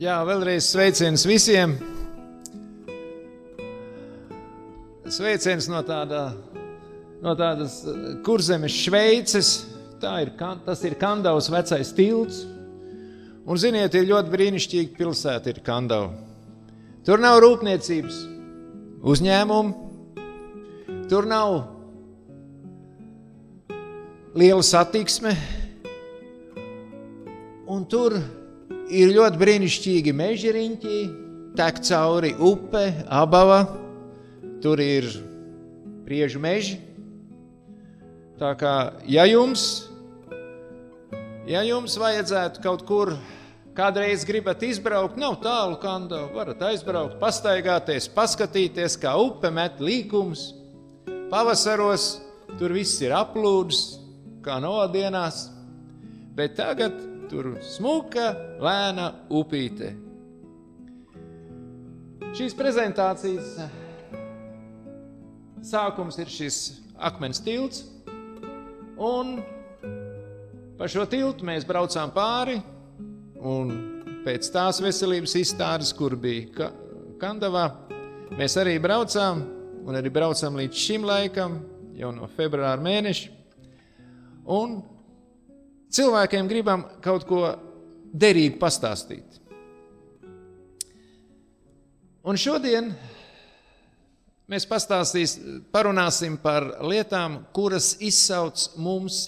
Jā, vēlreiz sveiciens visiem. Sveiciens no, tāda, no tādas kurzemes Šveices. Tā ir, tas ir Kandavas vecais tilts. Un, ziniet, ir ļoti brīnišķīga pilsēta, ir Kandava. Tur nav rūpniecības, uzņēmumu, tur nav liela satiksme, un tur ir ļoti brīnišķīgi meži riņķi, tek cauri upe, abava, tur ir priežu meži. Tā kā, ja jums, ja jums vajadzētu kaut kur kādreiz gribat izbraukt, nav tālu kandā, varat aizbraukt, pastaigāties, paskatīties, kā upe met līkumus. Pavasaros tur viss ir aplūdis, kā nodienās, bet tagad tur smuka, lēna upīte. Šīs prezentācijas sākums ir šis akmens tilts, un pa šo tiltu mēs braucām pāri, un pēc tās veselības izstādes, kur bija Kandavā, mēs arī braucām, un arī braucam līdz šim laikam, jau no februāra mēneša. Un cilvēkiem gribam kaut ko derīgu pastāstīt. Un šodien mēs parunāsim par lietām, kuras izsauc mums,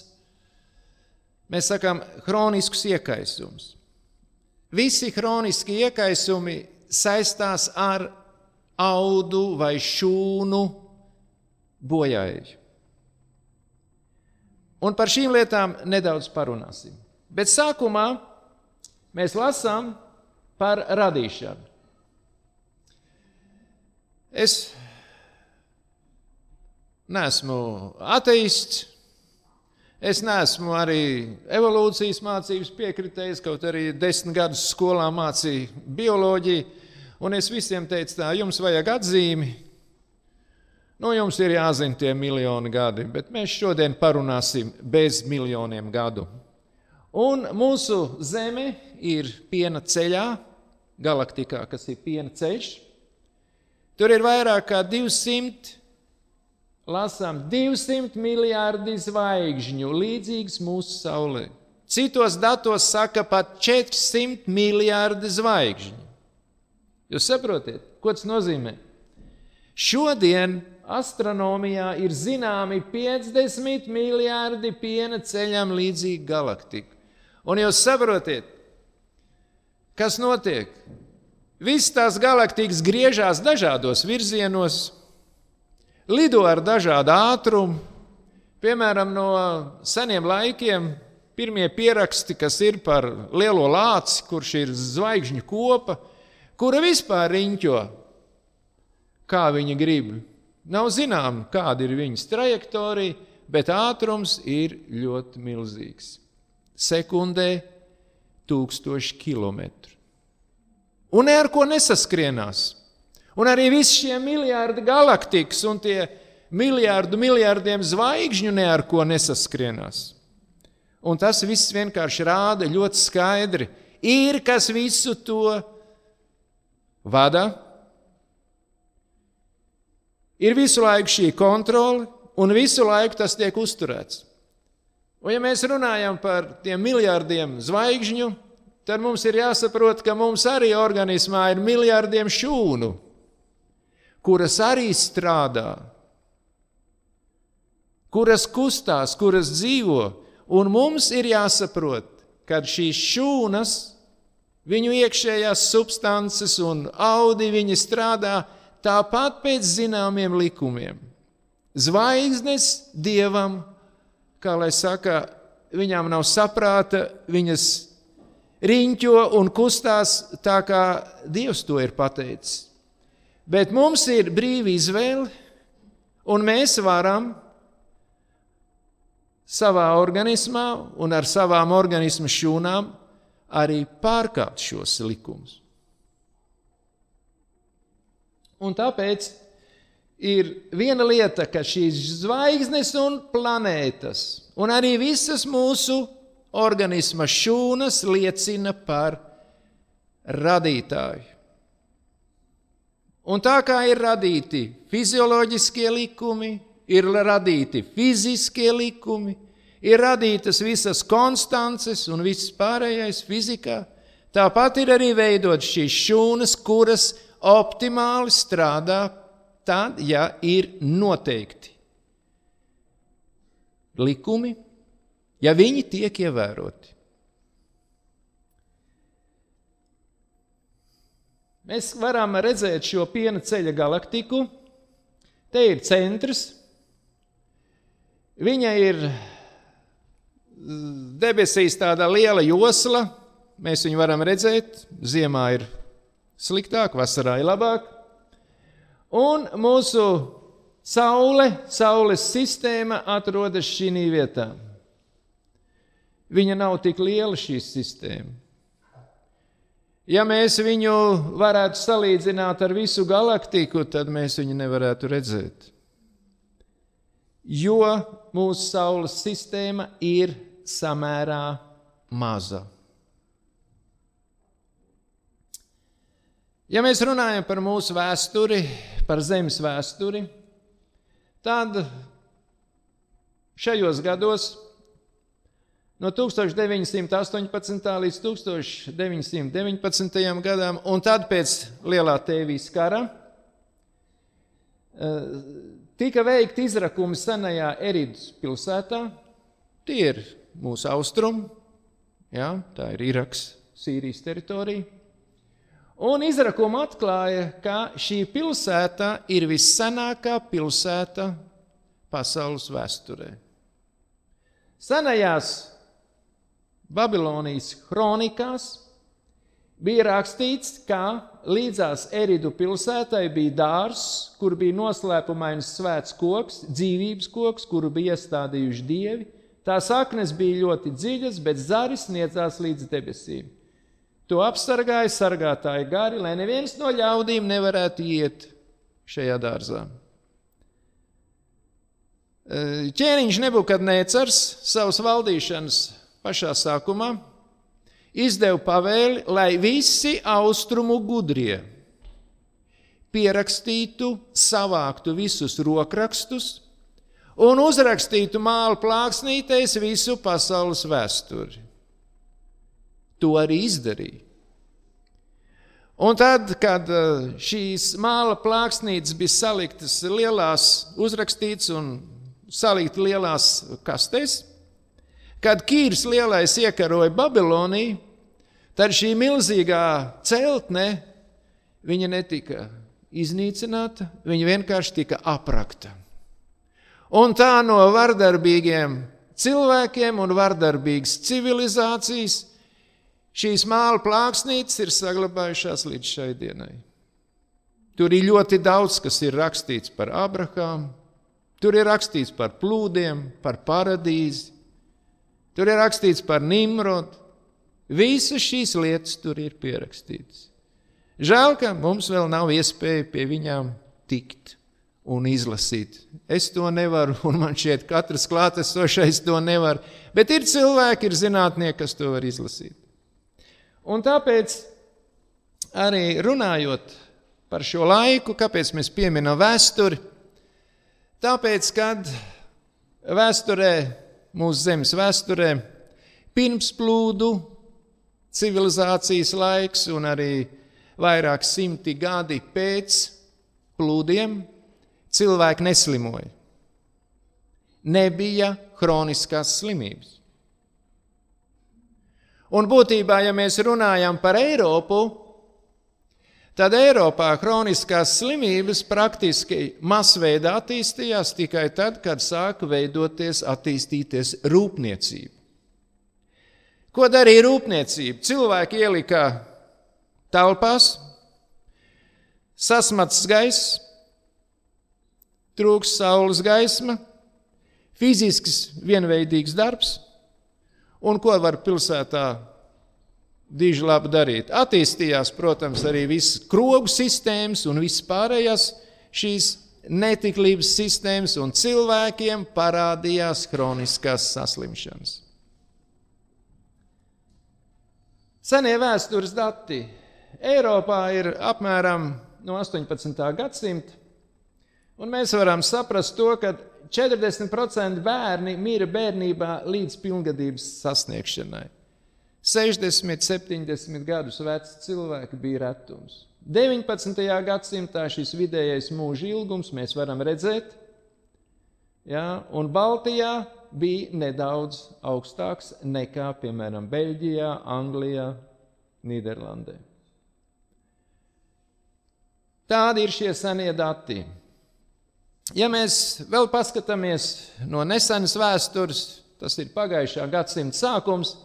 mēs sakām, chroniskus iekaisumus. Visi chroniski iekaisumi saistās ar audu vai šūnu bojājumu. Un par šīm lietām nedaudz parunāsim. Bet sākumā mēs lasām par radīšanu. Es neesmu ateists, es neesmu arī evolūcijas mācības piekritējis, kaut arī desmit gadus skolā mācīju bioloģiju, un es visiem teicu, tā jums vajag atzīmi, Nu, jums ir jāzina tie miljoni gadi, bet mēs šodien parunāsim bez miljoniem gadu. Un mūsu Zeme ir piena ceļā, galaktikā, kas ir piena ceļš. Tur ir vairāk kā 200, lasām, 200 miljardi zvaigžņu, līdzīgas mūsu Saulē. Citos datos saka pat 400 miljardi zvaigžņu. Jūs saprotat, ko tas nozīmē? Šodien astronomijā ir zināmi 50 miljardi piena ceļam līdzīgi galaktika. Un jūs saprotiet, kas notiek? Visas tās galaktikas griežās dažādos virzienos, lido ar dažādu ātrumu. Piemēram, no seniem laikiem pirmie pieraksti, kas ir par lielo lāci, kurš ir zvaigžņu kopa, kura vispār riņķo, kā viņa grib. Nav zinām, kāda ir viņas trajektorija, bet ātrums ir ļoti milzīgs. Sekundē tūkstoši kilometru. Un ar ko nesaskrienās. Un arī visi šie miljardi galaktikas un tie miljardu miljardiem zvaigžņu ne ar ko nesaskrienās. Un tas viss vienkārši rāda ļoti skaidri. Ir kas visu to vada, ir visu laiku šī kontrole, un visu laiku tas tiek uzturēts. Un, ja mēs runājam par tiem miljardiem zvaigžņu, tad mums ir jāsaprot, ka mums arī organismā ir miljardiem šūnu, kuras arī strādā, kuras kustās, kuras dzīvo. Un mums ir jāsaprot, ka šīs šūnas, viņu iekšējās substances un audi, viņi strādā tāpat pēc zināmiem likumiem. Zvaigznes dievam, kā lai saka, viņām nav saprāta, viņas riņķo un kustās tā, kā Dievs to ir pateicis. Bet mums ir brīva izvēle, un mēs varam savā organismā un ar savām organismu šūnām arī pārkāpt šos likumus. Un tāpēc ir viena lieta, ka šīs zvaigznes un planētas, un arī visas mūsu organisma šūnas liecina par radītāju. Un tā kā ir radīti fizioloģiskie likumi, ir radīti fiziskie likumi, ir radītas visas konstances un viss pārējais fizikā, tāpat ir arī veidot šīs šūnas, kuras optimāli strādā tad, ja ir noteikti likumi, ja viņi tiek ievēroti. Mēs varam redzēt šo piena ceļa galaktiku. Te ir centrs. Viņa ir debesīs tāda liela josla. Mēs viņu varam redzēt. Ziemā ir sliktāk, vasarā ir labāk. Un mūsu saule, saules sistēma atrodas šī vietā. Viņa nav tik liela šī sistēma. Ja mēs viņu varētu salīdzināt ar visu galaktiku, tad mēs viņu nevarētu redzēt. Jo mūsu Saules sistēma ir samērā maza. Ja mēs runājam par mūsu vēsturi, par Zemes vēsturi, tad šajos gados no 1918. līdz 1919. gadam, un tad pēc Lielā Tēvijas kara eh, tika veikti izrakumi senajā Eridas pilsētā. Tie ir mūsu austrumi, ja, tā ir Iraks, Sīrijas teritorija. Un izrakumi atklāja, ka šī pilsēta ir vissenākā pilsēta pasaules vēsturē. Senajās Babilonijas kronikās bija rakstīts, ka līdzās Eridu pilsētai bija dārzs, kur bija noslēpumains svēts koks, dzīvības koks, kuru bija iestādījuši dievi. Tā saknes bija ļoti dziļas, bet zaris sniedzās līdz debesīm. To apsargāja sargātāji gari, lai neviens no ļaudīm nevarētu iet šajā dārzā. Ķēniņš Nebukadnēcars savas valdīšanas pašā sākumā izdeva pavēli, lai visi austrumu gudrie pierakstītu, savāktu visus rokrakstus un uzrakstītu māla plāksnītēs visu pasaules vēsturi. To arī izdarīja. Un tad, kad uh, šīs māla plāksnītes bija saliktas lielās, uzrakstītas un saliktas lielās kastēs, Kad Kīrs lielais iekaroja Babiloniju, tad šī milzīgā celtne viņa netika iznīcināta, viņa vienkārši tika aprakta. Un tā no vardarbīgiem cilvēkiem un vardarbīgas civilizācijas šīs māla plāksnītes ir saglabājušās līdz šai dienai. Tur ir ļoti daudz, kas ir rakstīts par Abrahāmu, tur ir rakstīts par plūdiem, par paradīzi, Tur ir rakstīts par Nimrodu. Visas šīs lietas tur ir pierakstītas. Žēl, ka mums vēl nav iespēja pie viņām tikt un izlasīt. Es to nevaru, un man šķiet, ka katrs klātesošais to nevar. Bet ir cilvēki, ir zinātnieki, kas to var izlasīt. Un tāpēc arī runājot par šo laiku, kāpēc mēs pieminam vēsturi, tāpēc, kad vēsturē mūsu zemes vēsturē, pirms plūdu civilizācijas laiks un arī vairāk simti gadi pēc plūdiem cilvēki neslimoja. Nebija hroniskās slimības. Un būtībā, ja mēs runājam par Eiropu, Tad Eiropā kroniskās slimības praktiski masveida attīstījās tikai tad, kad sāka veidoties, attīstīties rūpniecība. Ko darīja rūpniecība? Cilvēki ielika telpās, sasmats gaiss, trūks saules gaisma, fizisks vienveidīgs darbs, un ko var pilsētā diži labi darīt. Attīstījās, protams, arī visas krogu sistēmas un visas pārējās šīs netiklības sistēmas, un cilvēkiem parādījās kroniskās saslimšanas. Senie vēstures dati Eiropā ir apmēram no 18. gadsimta, un mēs varam saprast to, ka 40% bērni mira bērnībā līdz pilngadības sasniegšanai. 60, 70 gadus veci cilvēki bija retums. 19. gadsimtā šis vidējais mūža ilgums mēs varam redzēt, ja, un Baltijā bija nedaudz augstāks nekā, piemēram, Beļģijā, Anglijā, Nīderlandē. Tādi ir šie senie dati. Ja mēs vēl paskatāmies no nesenas vēstures, tas ir pagājušā gadsimta sākums,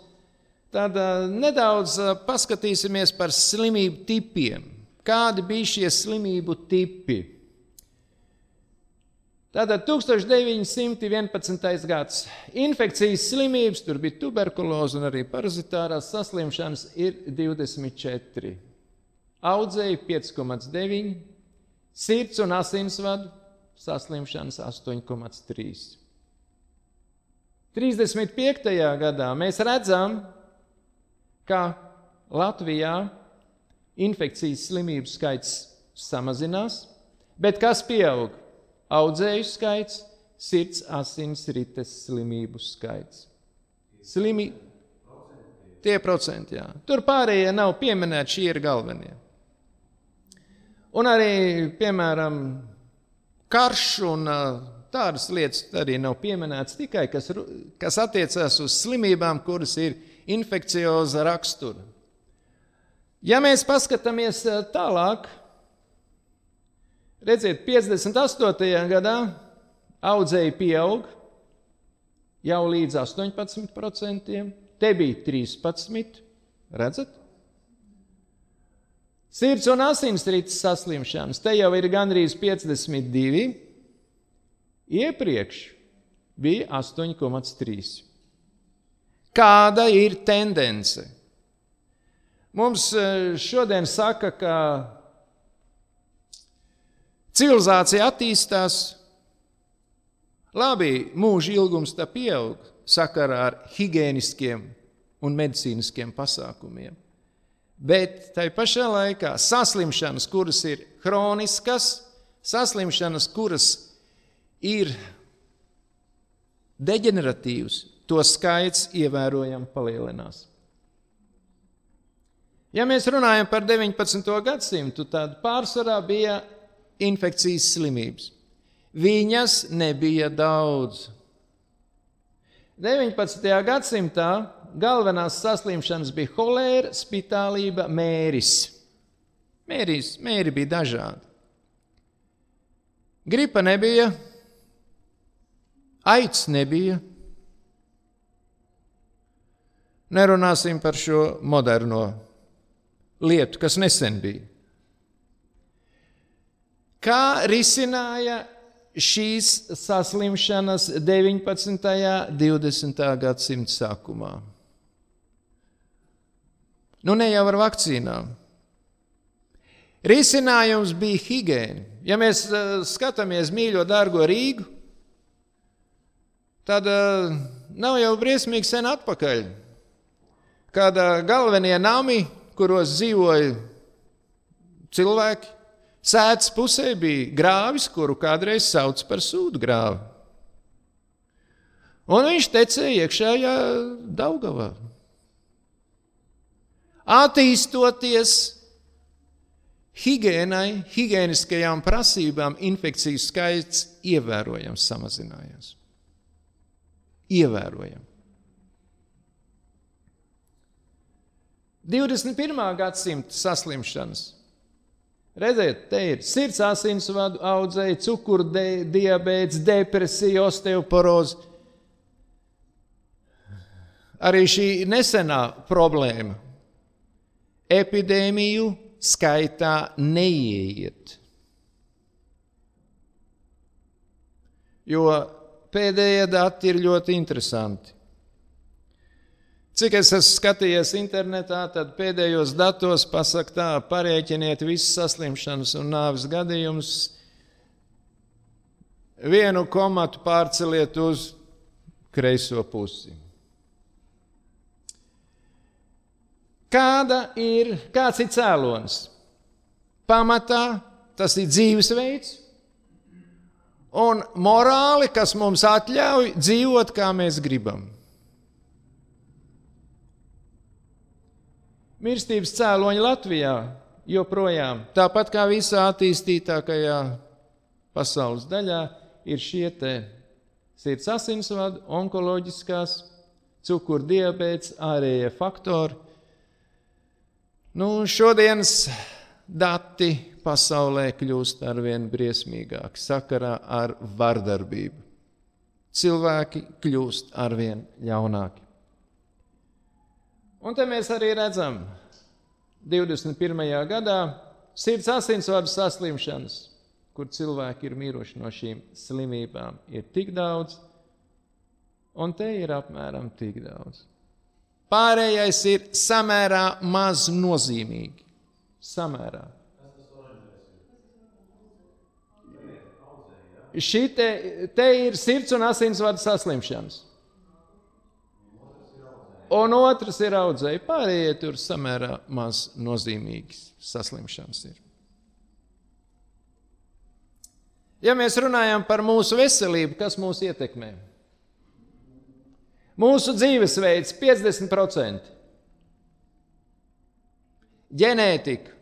tad nedaudz paskatīsimies par slimību tipiem kādi bija šie slimību tipi. Tātad 1911. gads. Infekcijas slimības, tur bija tuberkuloze un arī parazitārās saslimšanas, ir 24. Audzēji 5,9, sirds un asinsvadu saslimšanas 8,3. 35. gadā mēs redzam, ka Latvijā infekcijas slimību skaits samazinās, bet kas pieaug? Audzēju skaits, sirds asins rites slimību skaits. Slimi... Tie procenti, jā. Tur pārējie nav pieminēti, šie ir galvenie. Un arī, piemēram, karš un tādas lietas arī nav pieminētas tikai, kas, kas attiecās uz slimībām, kuras ir infekcioza rakstura. Ja mēs paskatāmies tālāk, redziet, 58. gadā audzēji pieaug jau līdz 18%, te bija 13%, redzat? Sirds un asinsrites saslimšanas, te jau ir gandrīz 52, iepriekš bija 8,3. Kāda ir tendence? Mums e, šodien saka, ka civilizācija attīstās, labi, mūža ilgums tā pieaug sakarā ar higieniskiem un medicīniskiem pasākumiem. Bet tai pašā laikā saslimšanas, kuras ir kroniskas, saslimšanas, kuras ir deģeneratīvas, to skaits ievērojami palielinās. Ja mēs runājam par 19. gadsimtu, tad pārsvarā bija infekcijas slimības. Viņas nebija daudz. 19. gadsimtā galvenās saslimšanas bija holēra, spitālība, mēris. Mēris, mēri bija dažādi. Gripa nebija, aids nebija. Nerunāsim par šo moderno lietu, kas nesen bija. Kā risināja šīs saslimšanas 19. un 20. gadsimta sākumā? Nu, ne jau ar vakcīnām. Risinājums bija higiēna. Ja mēs uh, skatāmies mīļo, dārgo Rīgu, tad uh, nav jau briesmīgi sen atpakaļ, kad uh, galvenie nami kuros dzīvoja cilvēki. Sēdes pusē bija grāvis, kuru kādreiz sauc par sūdu grāvu. Un viņš tecēja iekšējā Daugavā. Attīstoties higiēnai, higiēniskajām prasībām, infekciju skaits ievērojami samazinājās. Ievērojami. 21. gadsimta saslimšanas. Redziet, te ir sirds asinsvadu audzēji, cukurdiabēts, depresija, osteoporoze. Arī šī nesenā problēma epidēmiju skaitā neieiet. Jo pēdējie dati ir ļoti interesanti. Cik es esmu skatījies internetā, tad pēdējos datos pasakā, tā, parēķiniet visas saslimšanas un nāves gadījumus, vienu komatu pārceliet uz kreiso pusi. Kāda ir, kāds ir cēlonis? Pamatā tas ir dzīvesveids un morāli, kas mums atļauj dzīvot, kā mēs gribam. Mirstības cēloņi Latvijā joprojām, tāpat kā visā attīstītākajā pasaules daļā, ir šie sirds asinsvadu, onkoloģiskās, cukuru diabetes, ārējie faktori. Nu, šodienas dati pasaulē kļūst ar vien briesmīgāki sakarā ar vardarbību. Cilvēki kļūst ar vien ļaunāki. Un te mēs arī redzam, 21. gadā sirds asinsvadu saslimšanas kur cilvēki ir miruši no šīm slimībām, ir tik daudz, un te ir apmēram tik daudz. Pārējais ir samērā maz nozīmīgi. Samērā. Šī te, te ir sirds un asinsvadu saslimšanas. Un otrs ir audzēji. Pārējie tur samērā maz nozīmīgas saslimšanas ir. Ja mēs runājam par mūsu veselību, kas mūs ietekmē? Mūsu dzīvesveids 50%, ģenētika,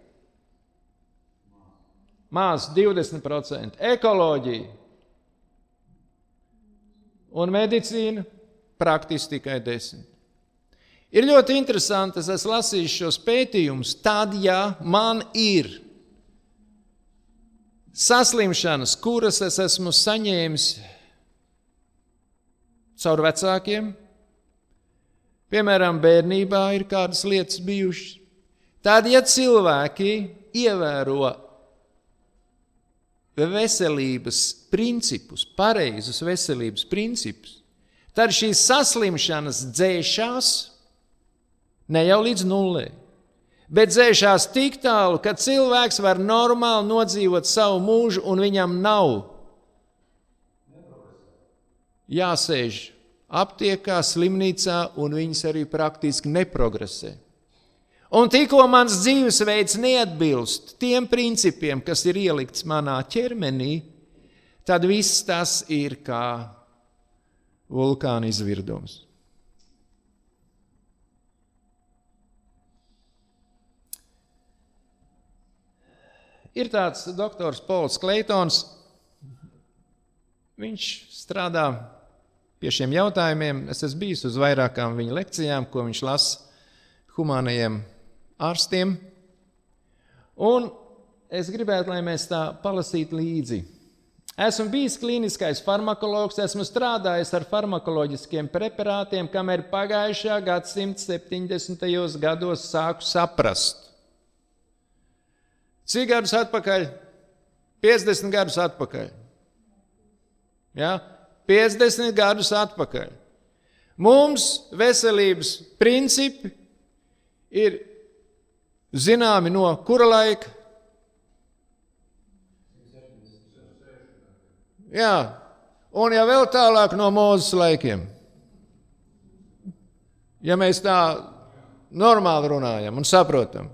maz 20%, ekoloģija un medicīna praktiski tikai 10%. Ir ļoti interesanti, es esmu lasījis šos pētījumus, tad, ja man ir saslimšanas, kuras es esmu saņēmis caur vecākiem, piemēram, bērnībā ir kādas lietas bijušas. Tad, ja cilvēki ievēro veselības principus, pareizus veselības principus, tad šīs saslimšanas dzēšās ne jau līdz nulē bet dzēšās tik tālu, ka cilvēks var normāli nodzīvot savu mūžu, un viņam nav jāsēž aptiekā, slimnīcā, un viņas arī praktiski neprogresē. Un tikko mans dzīvesveids neatbilst tiem principiem, kas ir ielikts manā ķermenī, tad viss tas ir kā vulkāna izvirdums. Ir tāds doktors Pols Kleitons. Viņš strādā pie šiem jautājumiem. Es esmu bijis uz vairākām viņa lekcijām, ko viņš lasa humanajiem ārstiem. Un es gribētu, lai mēs tā palasītu līdzi. Esmu bijis klīniskais farmakologs, esmu strādājis ar farmakoloģiskiem preparātiem, kamēr pagājušā gadsimta 70. gados sāku saprast, Cik gadus atpakaļ? 50 gadus atpakaļ. Ja? 50 gadus atpakaļ. Mums veselības principi ir zināmi no kura laika? Jā, un ja vēl tālāk no mūzes laikiem. Ja mēs tā normāli runājam un saprotam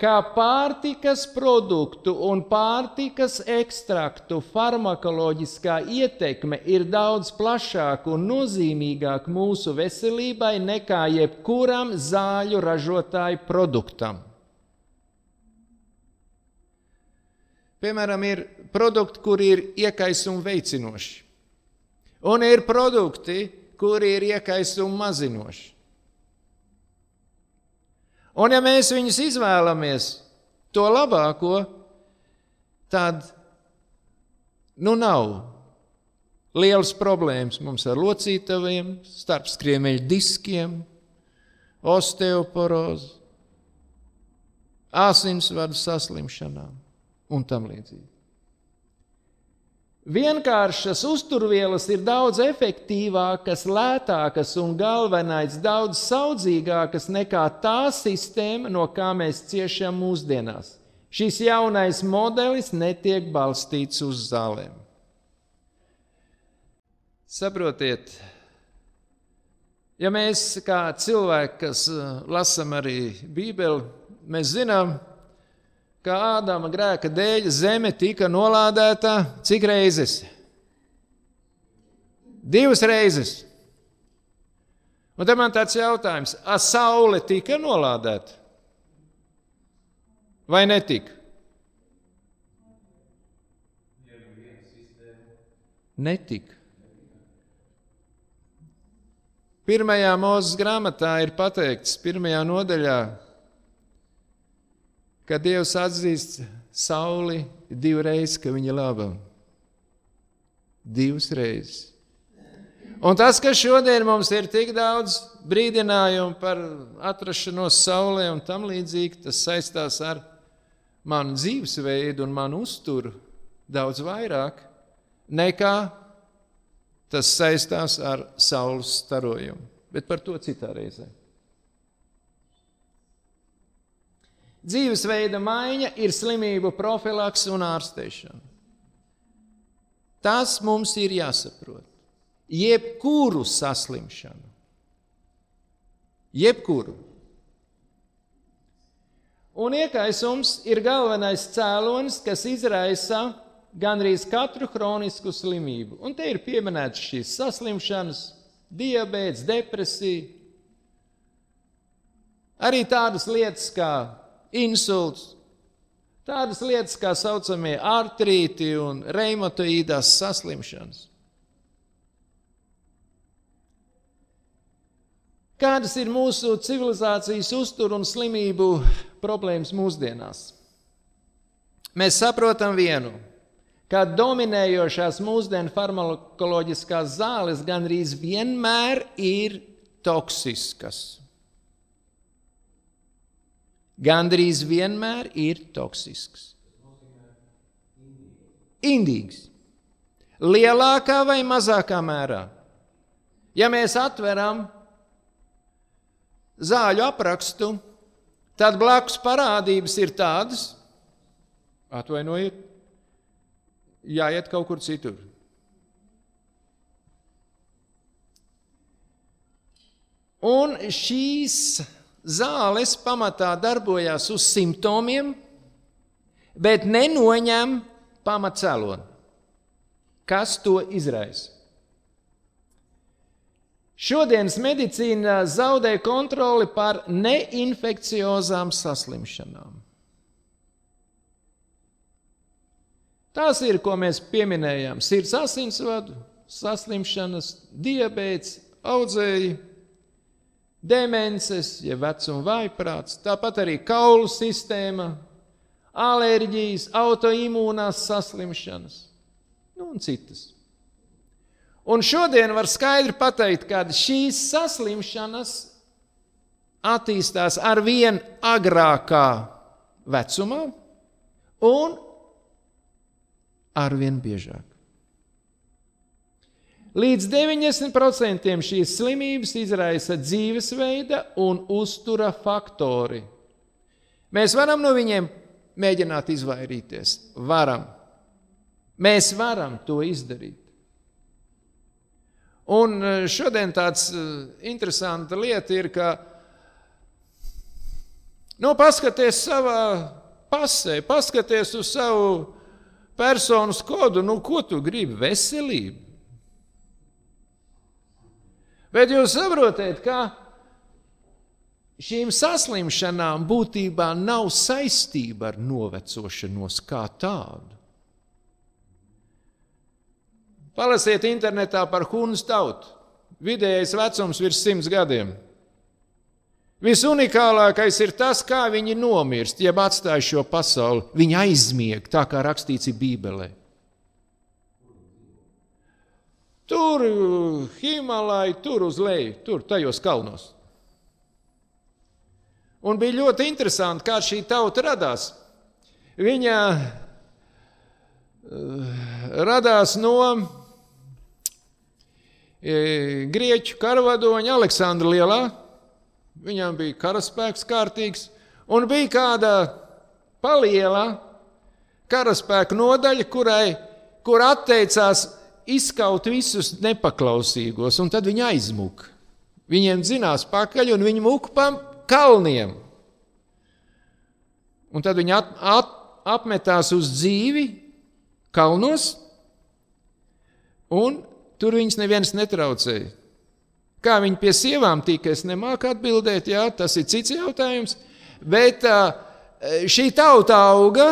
kā pārtikas produktu un pārtikas ekstraktu farmakoloģiskā ietekme ir daudz plašāka un nozīmīgāka mūsu veselībai nekā jebkuram zāļu ražotāju produktam. Piemēram, ir produkti, kuri ir iekaisuma veicinoši, un ir produkti, kuri ir iekaisuma mazinoši. Un ja mēs viņus izvēlamies to labāko, tad nu nav liels problēmas mums ar locītaviem, starpskriemeļu diskiem, osteoporozi, asinsvadu saslimšanām un tam līdzīgi. Vienkāršas uzturvielas ir daudz efektīvākas, lētākas un galvenais daudz saudzīgākas nekā tā sistēma, no kā mēs ciešam mūsdienās. Šis jaunais modelis netiek balstīts uz zālēm. Saprotiet, Ja mēs kā cilvēki, kas lasām arī Bībeli, mēs zinām, ka Ādama grēka dēļ zeme tika nolādēta cik reizes? Divas reizes. Un tad man tāds jautājums, vai saule tika nolādēta vai netika? Netika. Pirmajā mūzes grāmatā ir pateikts, pirmajā nodaļā, ka Dievs atzīst sauli divreiz, ka viņa ir laba. Divas reizes. Un tas, ka šodien mums ir tik daudz brīdinājumu par atrašanos saulē un tam līdzīgi, tas saistās ar manu dzīvesveidu un manu uzturu daudz vairāk nekā tas saistās ar saules starojumu. Bet par to citā reizē. Dzīvesveida maiņa ir slimību profilaks un ārstēšana. Tas mums ir jāsaprot. Jebkuru saslimšanu, jebkuru. Un iekaisums ir galvenais cēlonis, kas izraisa gandrīz katru kronisku slimību. Un te ir pieminētas šīs saslimšanas, diabetes, depresija, arī tādas lietas kā insults, tādas lietas kā saucamie artrīti un reumatoīdās saslimšanas. Kādas ir mūsu civilizācijas uzturu un slimību problēmas mūsdienās? Mēs saprotam vienu, ka dominējošās mūsdienu farmakoloģiskās zāles gandrīz vienmēr ir toksiskas gandrīz vienmēr ir toksisks. Indīgs. Lielākā vai mazākā mērā. Ja mēs atveram zāļu aprakstu, tad blakus parādības ir tādas, atvainojiet, jāiet kaut kur citur. Un šīs zāles pamatā darbojās uz simptomiem, bet nenoņem pamatcēloni. Kas to izraisa? Šodienas medicīna zaudē kontroli pār neinfekciozām saslimšanām. Tās ir, ko mēs pieminējām, sirds asinsvadu saslimšanas, diabetes, audzēji, demences, ja vecuma vaiprāts, tāpat arī kaulu sistēma, alerģijas, autoimūnās saslimšanas nu, un citas. Un šodien var skaidri pateikt, ka šīs saslimšanas attīstās ar vien agrākā vecumā un ar vien biežāk. Līdz 90% šīs slimības izraisa dzīvesveida un uztura faktori. Mēs varam no viņiem mēģināt izvairīties. Varam. Mēs varam to izdarīt. Un e, šodien tāds e, interesanta lieta ir, ka nu, paskaties savā pasē, paskaties uz savu personas kodu, nu, ko tu gribi? Veselību. Bet jūs saprotat, ka šīm saslimšanām būtībā nav saistība ar novecošanos kā tādu. Palasiet internetā par Hunas tautu. Vidējais vecums virs simts gadiem. Visunikālākais ir tas, kā viņi nomirst, jeb atstāj šo pasauli. Viņi aizmieg, tā kā rakstīts Bībelē. Tur, Himalajā, tur uz leju, tur tajos kalnos. Un bija ļoti interesanti, kā šī tauta radās. Viņa uh, radās no uh, grieķu karavadoņa Aleksandra Lielā. Viņam bija karaspēks kārtīgs, un bija kāda paliela karaspēka nodaļa, kurai, kur atteicās izskaut visus nepaklausīgos, un tad viņi aizmuka. Viņiem dzinās pakaļ un viņi muka pa kalniem. Un tad viņi at, at, apmetās uz dzīvi kalnos, un tur viņus neviens netraucēja. Kā viņi pie sievām tika, es nemāku atbildēt, jā, tas ir cits jautājums. Bet šī tauta auga,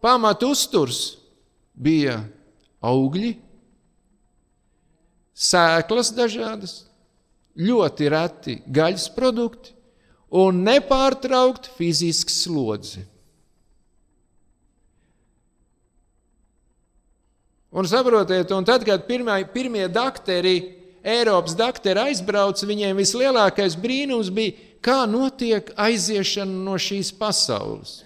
pamat uzturs bija augļi, sēklas dažādas, ļoti reti gaļas produkti un nepārtraukti fizisks slodzi. Un saprotiet, un tad, kad pirmie, pirmie dakteri, Eiropas dakteri aizbrauca, viņiem vislielākais brīnums bija, kā notiek aiziešana no šīs pasaules.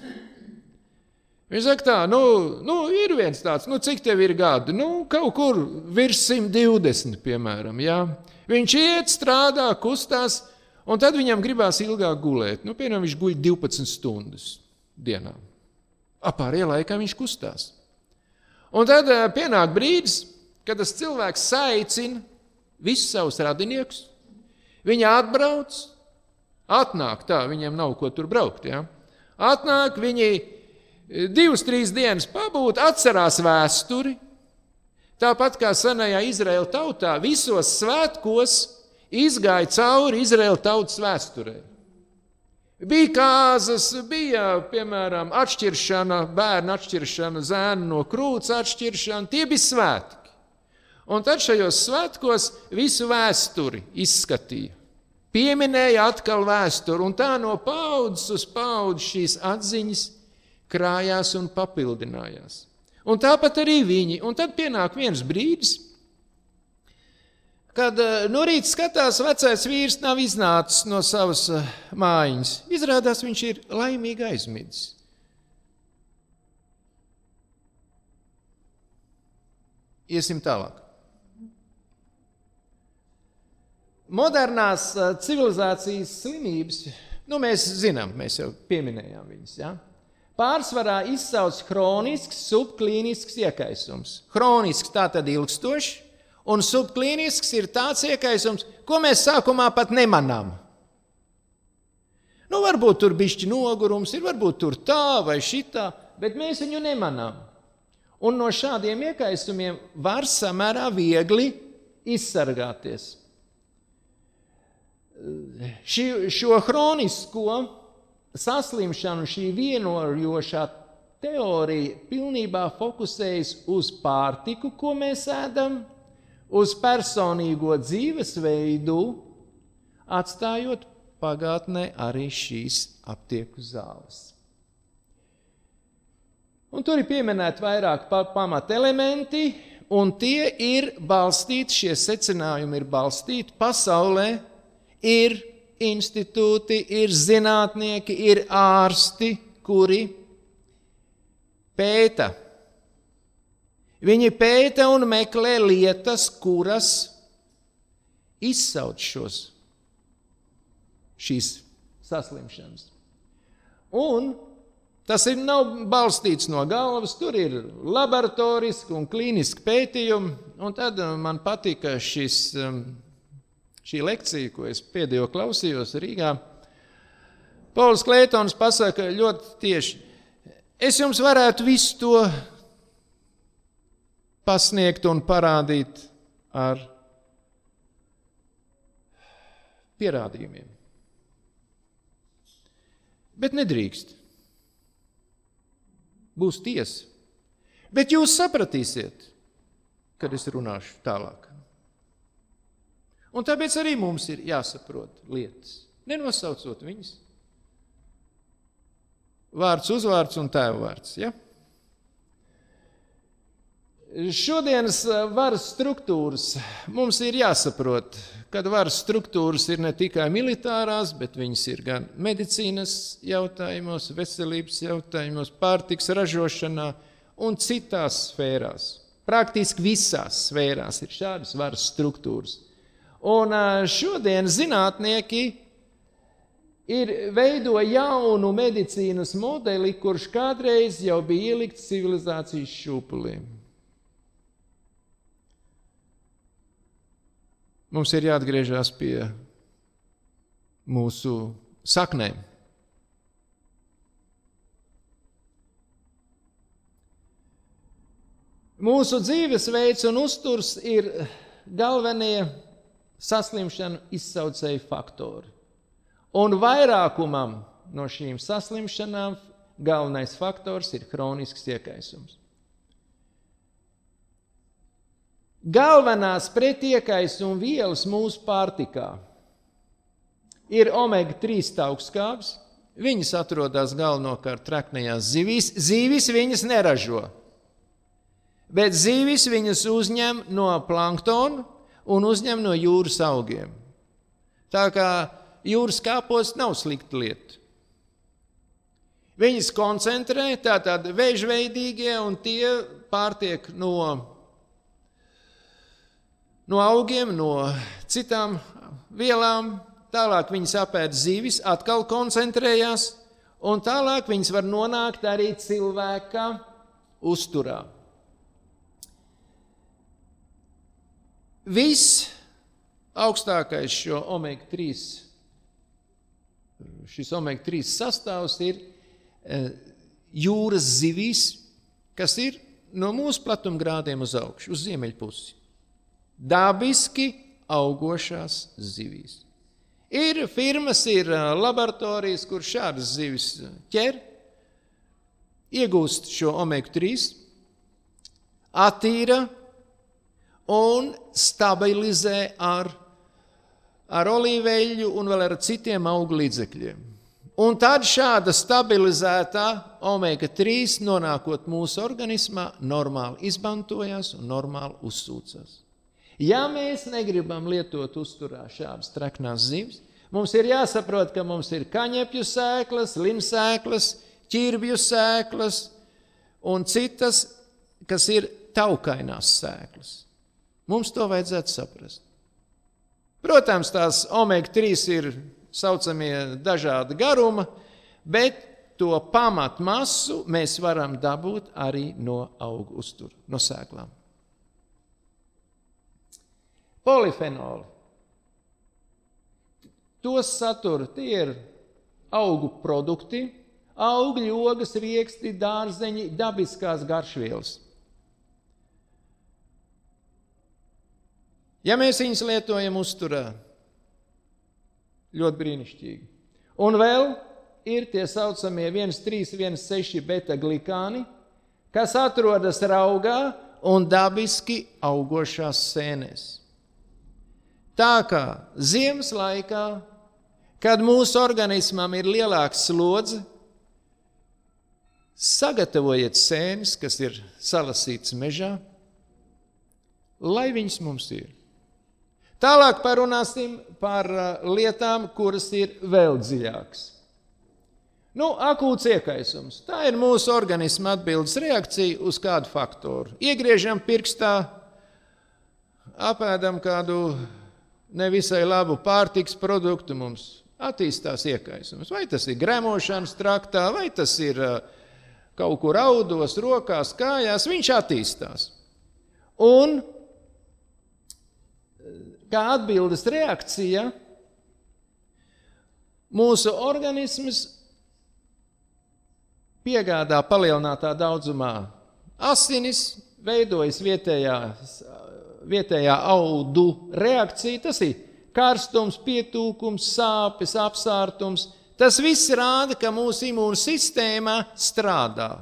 Viņš saka, tā, nu, nu, ir viens tāds, nu, cik tev ir gadi? Nu, kaut kur virs 120, piemēram. Jā. Viņš iet, strādā, kustās, un tad viņam gribās ilgāk gulēt. Nu, piemēram, viņš guļ 12 stundas dienā. Apārējā laikā viņš kustās. Un tad uh, pienāk brīdis, kad tas cilvēks saicina visus savus radiniekus. Viņi atbrauc, atnāk tā, viņiem nav ko tur braukt. Ja? Atnāk, viņi divas, trīs dienas pabūt, atcerās vēsturi. Tāpat kā senajā Izraēla tautā, visos svētkos izgāja cauri Izraēla tautas vēsturē. Bija kāzas, bija piemēram atšķiršana, bērnu atšķiršana, zēnu no krūts atšķiršana. Tie bija svētki. Un tad šajos svētkos visu vēsturi izskatīja. Pieminēja atkal vēsturi, un tā no paudzes uz paudzi šīs atziņas krājās un papildinājās. Un tāpat arī viņi. Un tad pienāk viens brīdis, kad eh, no rīta skatās, vecais vīrs nav iznācis no savas eh, mājas. Izrādās, viņš ir laimīgi aizmidzis. Iesim tālāk. Modernās eh, civilizācijas slimības, nu, mēs zinām, mēs jau pieminējām viņas. Ja? Pārsvarā izsauc kronisks subklīnisks iekaisums. Kronisks tā tad ilgstošs, un subklīnisks ir tāds iekaisums, ko mēs sākumā pat nemanām. Nu, varbūt tur bija nogurums, ir varbūt tur tā vai šitā, bet mēs viņu nemanām. Un no šādiem iekaisumiem var samērā viegli izsargāties. Ši, šo hronisko saslimšanu šī vienojošā teorija pilnībā fokusējas uz pārtiku, ko mēs ēdam, uz personīgo dzīvesveidu, atstājot pagātnē arī šīs aptieku zāles. Un tur ir pieminēti vairāk pamatelementi, un tie ir balstīti, šie secinājumi ir balstīti pasaulē, ir institūti, ir zinātnieki, ir ārsti, kuri pēta. Viņi pēta un meklē lietas, kuras izsauc šos, šīs saslimšanas. Un tas ir nav balstīts no galvas, tur ir laboratoriski un klīniski pētījumi. Un tad man patika šis um, šī lekcija, ko es pēdējo klausījos Rīgā, Pauls Klētons pasaka ļoti tieši, es jums varētu visu to pasniegt un parādīt ar pierādījumiem. Bet nedrīkst. Būs tiesa. Bet jūs sapratīsiet, kad es runāšu tālāk. Un tāpēc arī mums ir jāsaprot lietas, nenosaucot viņas. Vārds, uzvārds un tēvvārds. Ja? Šodienas eh, varas struktūras mums ir jāsaprot, ka varas struktūras ir ne tikai militārās, bet viņas ir gan medicīnas jautājumos, veselības jautājumos, pārtiks ražošanā un citās sfērās. Praktiski visās sfērās ir šādas varas struktūras. Un šodien zinātnieki ir veido jaunu medicīnas modeli, kurš kādreiz jau bija ielikts civilizācijas šūpulī. Mums ir jāatgriežas pie mūsu saknēm. Mūsu dzīvesveids un uzturs ir galvenie saslimšanu izsaucēju faktori. Un vairākumam no šīm saslimšanām galvenais faktors ir kronisks iekaisums. Galvenās pretiekaisuma vielas mūsu pārtikā ir omega-3 augstskābes. Viņas atrodas galvenokārt traknējās zivīs. Zīvis viņas neražo, bet zīvis viņas uzņem no planktona un uzņem no jūras augiem. Tā kā jūras kāpos nav slikta lieta. Viņas koncentrē tātad vēžveidīgie un tie pārtiek no, no augiem, no citām vielām. Tālāk viņas apēd zivis, atkal koncentrējās, un tālāk viņas var nonākt arī cilvēka uzturā. Viss augstākais šo omega-3, šis omega-3 sastāvs ir e, jūras zivīs, kas ir no mūsu platumgrādiem uz augšu, uz ziemeļpusi. Dabiski augošās zivīs. Ir firmas, ir e, laboratorijas, kur šādas zivis ķer, iegūst šo omega-3, attīra un stabilizē ar, ar olīveļu un vēl ar citiem augu līdzekļiem. Un tad šāda stabilizētā omega-3 nonākot mūsu organismā, normāli izmantojas un normāli uzsūcas. Ja mēs negribam lietot uzturā šādas traknās zivis, mums ir jāsaprot, ka mums ir kaņepju sēklas, limsēklas, ķirbju sēklas un citas, kas ir taukainās sēklas. Mums to vajadzētu saprast. Protams, tās omega-3 ir saucamie dažādi garuma, bet to pamatmasu mēs varam dabūt arī no augu uztura, no sēklām. Polifenoli. Tos satura tie ir augu produkti, augļu, ogas, rieksti, dārzeņi, dabiskās garšvielas. Ja mēs viņus lietojam uzturā, ļoti brīnišķīgi. Un vēl ir tie saucamie 1,3, 1,6 beta-glikāni, kas atrodas raugā un dabiski augošās sēnēs. Tā kā ziemas laikā, kad mūsu organismam ir lielāks slodze, sagatavojiet sēnes, kas ir salasītas mežā, lai viņas mums ir. Tālāk parunāsim par uh, lietām, kuras ir vēl dziļākas. Nu, akūts iekaisums. Tā ir mūsu organisma atbildes reakcija uz kādu faktoru. Iegriežam pirkstā, apēdam kādu nevisai labu pārtiks produktu, mums attīstās iekaisums. Vai tas ir gremošanas traktā, vai tas ir uh, kaut kur audos, rokās, kājās, viņš attīstās. Un kā atbildes reakcija, mūsu organisms piegādā palielinātā daudzumā asinis, veidojas vietējā, vietējā audu reakcija. Tas ir karstums, pietūkums, sāpes, apsārtums. Tas viss rāda, ka mūsu imūnsistēma strādā.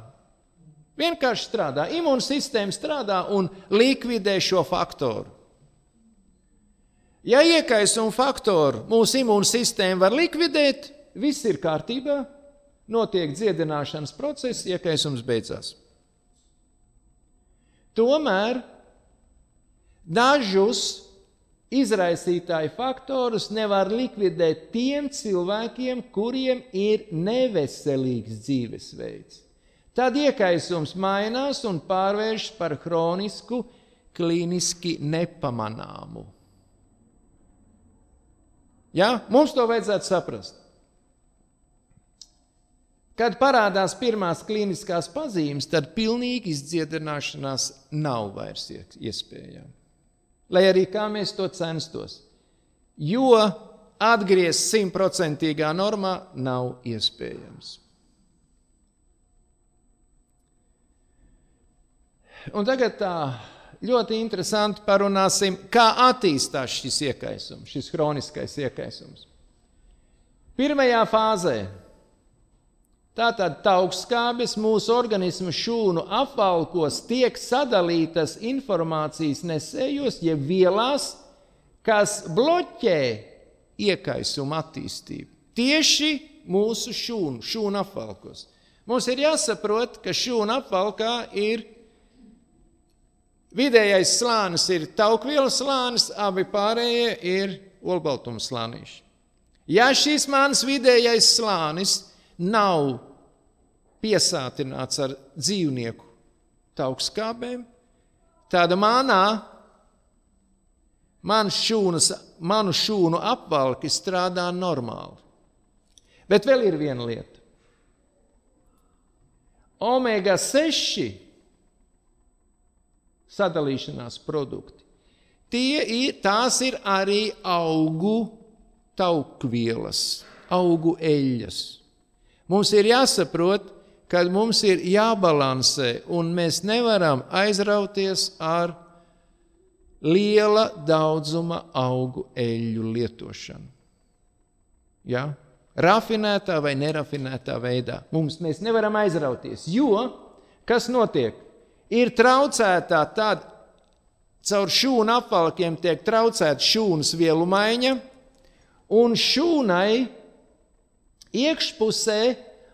Vienkārši strādā. Imūnsistēma strādā un likvidē šo faktoru. Ja iekaisuma faktoru mūsu imūnsistēma var likvidēt, viss ir kārtībā, notiek dziedināšanas process, iekaisums beidzās. Tomēr dažus izraisītāju faktorus nevar likvidēt tiem cilvēkiem, kuriem ir neveselīgs dzīvesveids. Tad iekaisums mainās un pārvēršas par kronisku, kliniski nepamanāmu. Ja? Mums to vajadzētu saprast. Kad parādās pirmās kliniskās pazīmes, tad pilnīgi izdziedināšanās nav vairs iespējama. lai arī kā mēs to censtos. Jo atgriezt simtprocentīgā normā nav iespējams. Un tagad tā ļoti interesanti parunāsim, kā attīstās šis iekaisums, šis kroniskais iekaisums. Pirmajā fāzē tātad taukskābes mūsu organismu šūnu apvalkos tiek sadalītas informācijas nesējos, jeb vielās, kas bloķē iekaisuma attīstību. Tieši mūsu šūnu, šūnu apvalkos. Mums ir jāsaprot, ka šūnu apvalkā ir Vidējais slānis ir taukvielas slānis, abi pārējie ir olbaltuma slānīši. Ja šīs manas vidējais slānis nav piesātināts ar dzīvnieku taukskābēm, tāda manā, man šūnas, manu šūnu apvalki strādā normāli. Bet vēl ir viena lieta. Omega 6 sadalīšanās produkti. Tie ir, tās ir arī augu taukvielas, augu eļļas. Mums ir jāsaprot, ka mums ir jābalansē, un mēs nevaram aizrauties ar liela daudzuma augu eļļu lietošanu. Ja? Rafinētā vai nerafinētā veidā. Mums mēs nevaram aizrauties, jo kas notiek? Ir traucēta tad, caur šūnu apvalkiem tiek traucēta šūnas vielu maiņa, un šūnai iekšpusē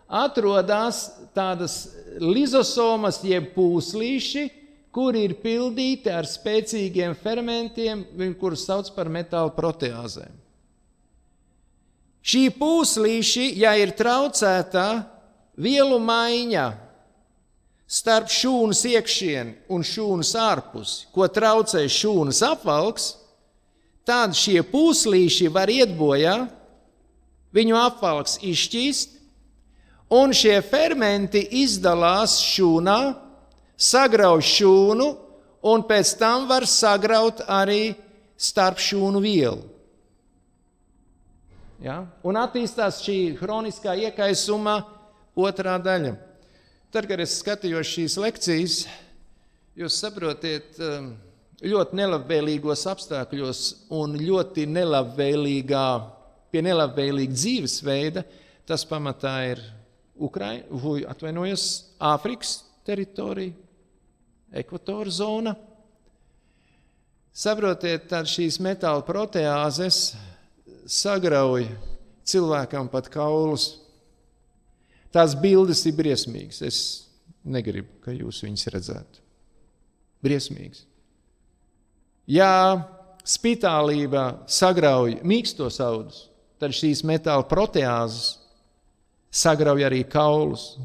atrodas tādas lizosomas, jeb pūslīši, kuri ir pildīti ar spēcīgiem fermentiem, kurus sauc par metāla proteāzēm. Šī pūslīši, ja ir traucēta vielu maiņa, starp šūnas iekšieni un šūnas ārpusi, ko traucē šūnas apvalks, tad šie pūslīši var iet bojā, viņu apvalks izšķīst, un šie fermenti izdalās šūnā, sagrauj šūnu, un pēc tam var sagraut arī starp šūnu vielu. Ja? Un attīstās šī kroniskā iekaisuma otrā daļa. Tad, kad es skatījos šīs lekcijas, jūs saprotiet, um, ļoti nelabvēlīgos apstākļos un ļoti nelabvēlīgā, pie nelabvēlīga dzīvesveida, tas pamatā ir Ukraina, atvainojos, Āfrikas teritorija, ekvatora zona. Saprotiet, tad šīs metāla proteāzes sagrauj cilvēkam pat kaulus, Tās bildes ir briesmīgas. Es negribu, ka jūs viņus redzētu. Briesmīgas. Ja spitālība sagrauj mīkstos audus, tad šīs metāla proteāzes sagrauj arī kaulus.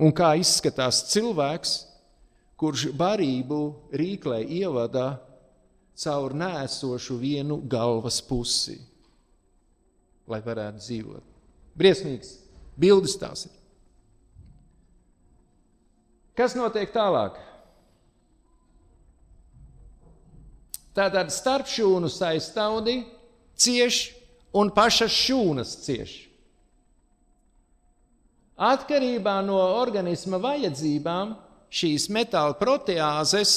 Un kā izskatās cilvēks, kurš barību rīklē ievadā caur nēsošu vienu galvas pusi, lai varētu dzīvot. Briesmīgs Bildes tās ir. Kas notiek tālāk? Tātad starp šūnu saistāudi cieš un pašas šūnas cieš. Atkarībā no organisma vajadzībām šīs metāla proteāzes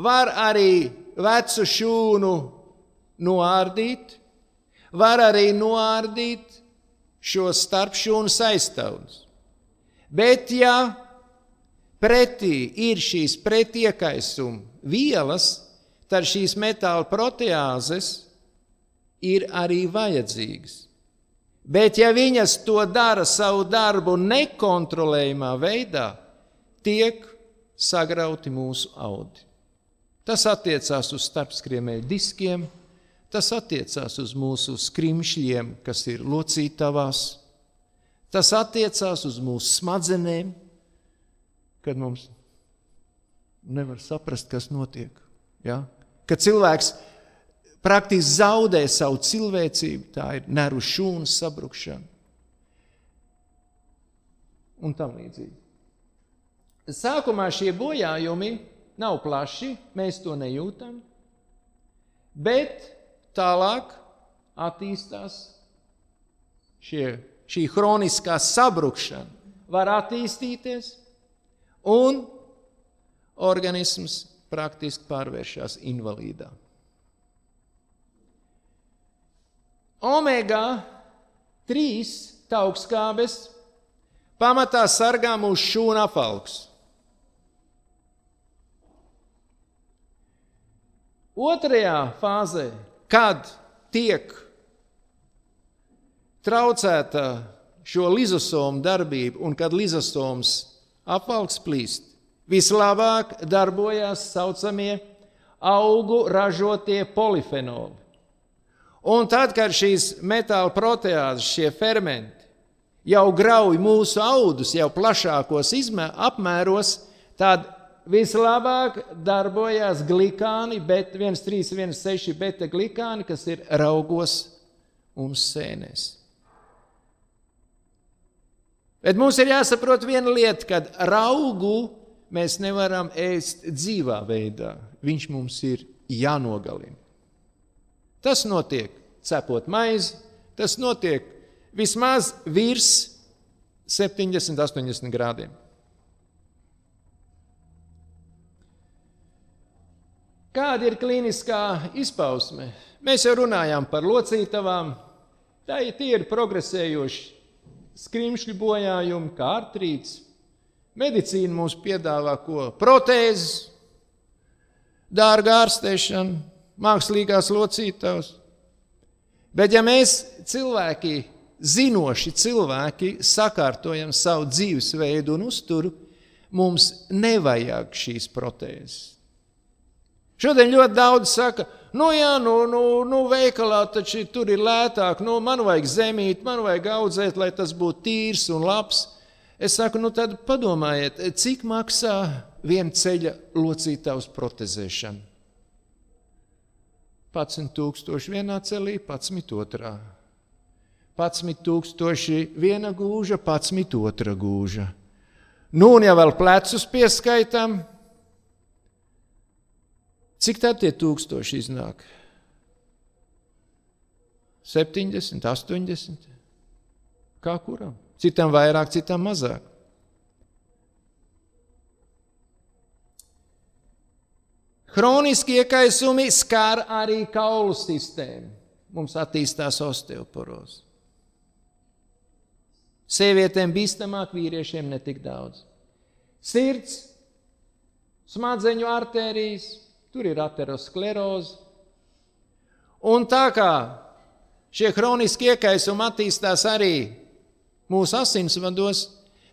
var arī vecu šūnu noārdīt, var arī noārdīt šos starpšūnu saistāvus. Bet, ja pretī ir šīs pretiekaisuma vielas, tad šīs metāla proteāzes ir arī vajadzīgas. Bet, ja viņas to dara savu darbu nekontrolējumā veidā, tiek sagrauti mūsu audi. Tas attiecās uz starpskriemēju diskiem, Tas attiecās uz mūsu skrimšļiem, kas ir locītavās. Tas attiecās uz mūsu smadzenēm, kad mums nevar saprast, kas notiek. Ja? Kad cilvēks praktiski zaudē savu cilvēcību, tā ir nervu šūnas sabrukšana un tam līdzīgi. Sākumā šie bojājumi nav plaši, mēs to nejūtam. Bet tālāk attīstās šie, šī hroniskā sabrukšana, var attīstīties, un organisms praktiski pārvēršas invalīdā. Omega 3 taukskābes pamatā sargā mūsu šūnu apvalks. Otrajā fāzē, kad tiek traucēta šo lizosomu darbību un kad lizosoms apvalks plīst, vislabāk darbojas tā saucamie augu ražotie polifenoli. Un tad, kad šīs metāla proteāzes, šie fermenti jau grauj mūsu audus, jau plašākos izmē, apmēros, tad vislabāk darbojas glikāni, bet 1,316 beta glikāni, kas ir raugos mums sēnēs. Bet mums ir jāsaprot viena lieta, kad raugu mēs nevaram ēst dzīvā veidā. Viņš mums ir jānogalina. Tas notiek cepot maizi, tas notiek vismaz virs 70, 80 grādiem. Kāda ir kliniskā izpausme? Mēs jau runājām par locītavām. Tā ir tie ir progresējoši skrimšļu bojājumi, kā artrīts, Medicīna mums piedāvā ko? Protēzes, dārga ārstēšana, mākslīgās locītavas. Bet ja mēs cilvēki, zinoši cilvēki, sakārtojam savu dzīvesveidu un uzturu, mums nevajag šīs protēzes. Šodien ļoti daudz saka, nu jā, nu, nu, nu veikalā taču tur ir lētāk, nu man vajag zemīt, man vajag audzēt, lai tas būtu tīrs un labs. Es saku, nu tad padomājiet, cik maksā viena ceļa locītavas protezēšana? 11,000 vienā celī, 11 otrā. 11,000 viena gūža, 11 otra gūža. Nu, un ja vēl plecus pieskaitām, cik tad tie tūkstoši iznāk? 70, 80. Kā kuram? Citam vairāk, citam mazāk. Chroniski iekaisumi skar arī kaulu sistēmu. Mums attīstās osteoporoze. Sievietēm bīstamāk, vīriešiem netik daudz. Sirds, smadzeņu arterijas, tur ir ateroskleroze. Un tā kā šie chroniski iekaisumi attīstās arī mūsu asinsvados,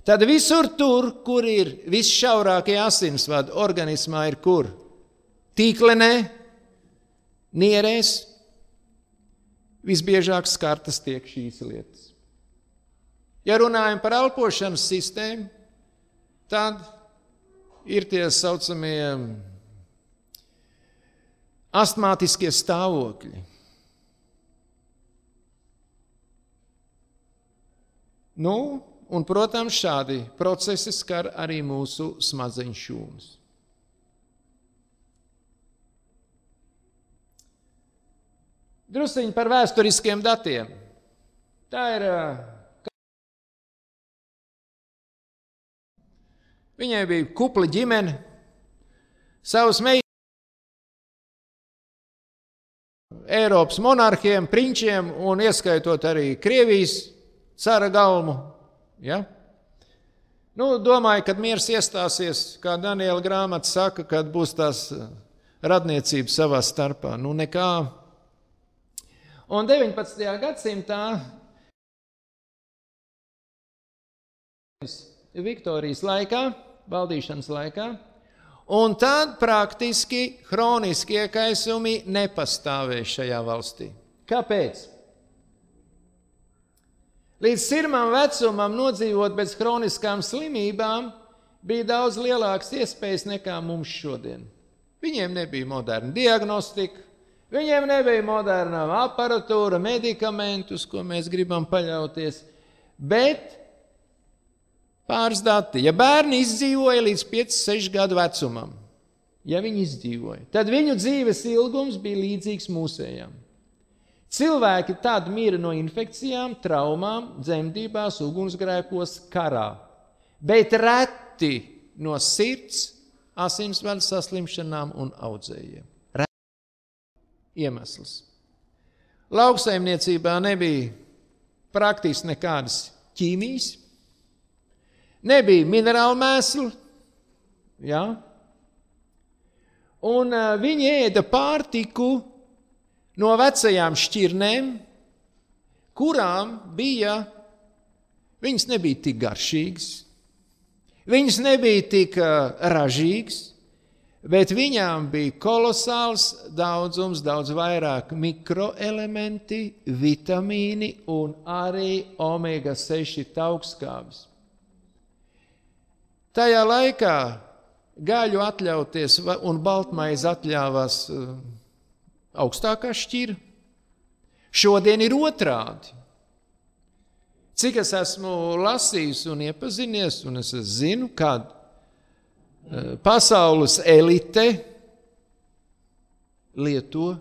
tad visur tur, kur ir visšaurākie asinsvadi organismā, ir kur? Tīklenē, nierēs, visbiežāk skartas tiek šīs lietas. Ja runājam par elpošanas sistēmu, tad ir tie saucamie astmātiskie stāvokļi. Nu, un, protams, šādi procesi skar arī mūsu smadzeņu šūnas. Drusciņi par vēsturiskiem datiem. Tā ir. Viņai bija kupla ģimene, savas meitas, Eiropas monarhiem, prinčiem un ieskaitot arī Krievijas cara galmu. Ja? Nu, domāju, kad miers iestāsies, kā Daniela grāmata saka, kad būs tās eh, radniecības savā starpā. Nu, nekā. Un 19. gadsimtā Viktorijas laikā, valdīšanas laikā, un tad praktiski hroniski iekaisumi nepastāvēja šajā valstī. Kāpēc? Līdz sirmam vecumam nodzīvot bez kroniskām slimībām bija daudz lielākas iespējas nekā mums šodien. Viņiem nebija moderna diagnostika, viņiem nebija moderna aparatūra, medikamenti, uz ko mēs gribam paļauties. Bet pāris dati. Ja bērni izdzīvoja līdz 5, 6 gadu vecumam, ja viņi izdzīvoja, tad viņu dzīves ilgums bija līdzīgs mūsējām. Cilvēki tad mira no infekcijām, traumām, dzemdībās, ugunsgrēkos, karā, bet reti no sirds, asinsvadu saslimšanām un audzējiem. Reti iemesls. Lauksaimniecībā nebija praktiski nekādas ķīmijas, nebija minerālu mēslu, ja? un uh, viņi ēda pārtiku no vecajām šķirnēm, kurām bija, viņas nebija tik garšīgas, viņas nebija tik uh, ražīgas, bet viņām bija kolosāls daudzums, daudz vairāk mikroelementi, vitamīni un arī omega 6 augstskābes. Tajā laikā gaļu atļauties un baltmaizi atļāvās uh, augstākā šķira. Šodien ir otrādi. Cik es esmu lasījis un iepazinies, un es zinu, ka uh, pasaules elite lieto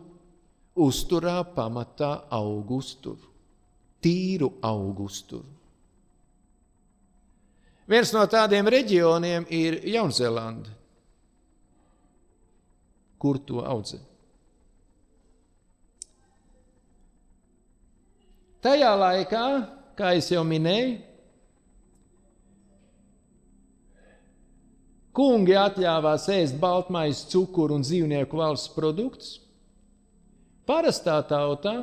uzturā pamatā augusturu, tīru augusturu. Viens no tādiem reģioniem ir Jaunzēlande, kur to audzē. Tajā laikā, kā jau minēju, kungi atļāvās ēst baltmaiņas, cukuru un dzīvnieku valsts produktus. Parastā tautā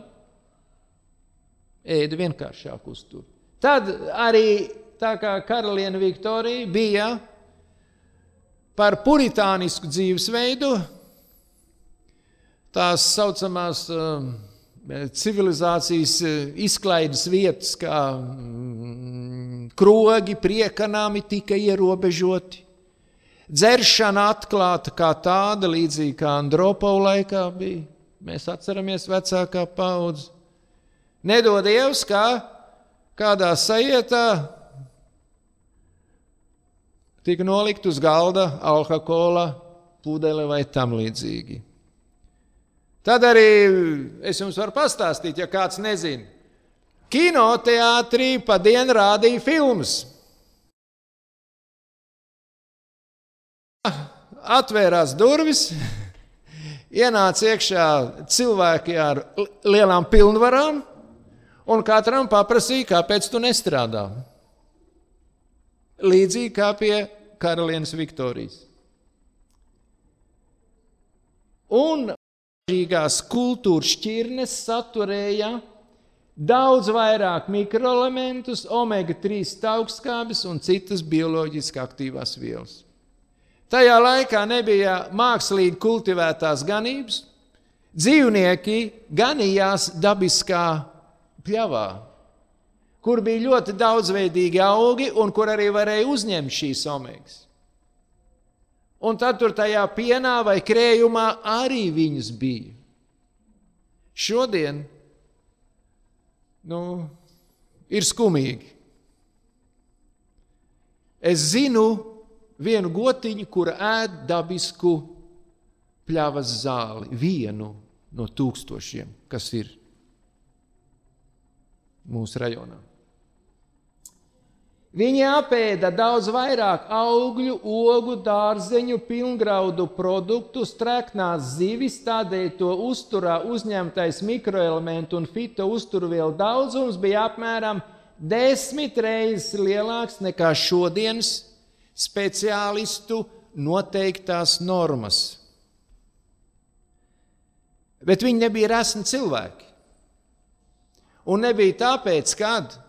ēda vienkāršāku uzturu. Tad arī tā kā karaliene Viktorija bija par puritānisku dzīvesveidu, tās saucamās uh, civilizācijas uh, izklaides vietas, kā mm, krogi, priekanāmi tika ierobežoti. Dzeršana atklāta kā tāda, līdzīgi kā Andropola laikā bija. Mēs atceramies vecākā paudze. Nedod Dievs, kā kādā sajietā tika nolikt uz galda alkohola pudele vai tam līdzīgi. Tad arī es jums varu pastāstīt, ja kāds nezina. Kinoteātrī pa dienu rādīja filmas. Atvērās durvis, ienāca iekšā cilvēki ar lielām pilnvarām, un katram paprasīja, kāpēc tu nestrādā līdzīgi kā pie karalienes Viktorijas. Un šīs kultūras šķirnes saturēja daudz vairāk mikroelementus, omega-3 augstskābes un citas bioloģiski aktīvās vielas. Tajā laikā nebija mākslīgi kultivētās ganības, dzīvnieki ganījās dabiskā pļavā, kur bija ļoti daudzveidīgi augi un kur arī varēja uzņemt šīs omegas. Un tad tur tajā pienā vai krējumā arī viņas bija. Šodien nu, ir skumīgi. Es zinu vienu gotiņu, kura ēd dabisku pļavas zāli, vienu no tūkstošiem, kas ir mūsu rajonā. Viņi apēda daudz vairāk augļu, ogu, dārzeņu, pilngraudu produktu, streknās zivis, tādēļ to uzturā uzņemtais mikroelementu un fito uzturvielu daudzums bija apmēram desmit reizes lielāks nekā šodienas speciālistu noteiktās normas. Bet viņi nebija resni cilvēki. Un nebija tāpēc, kad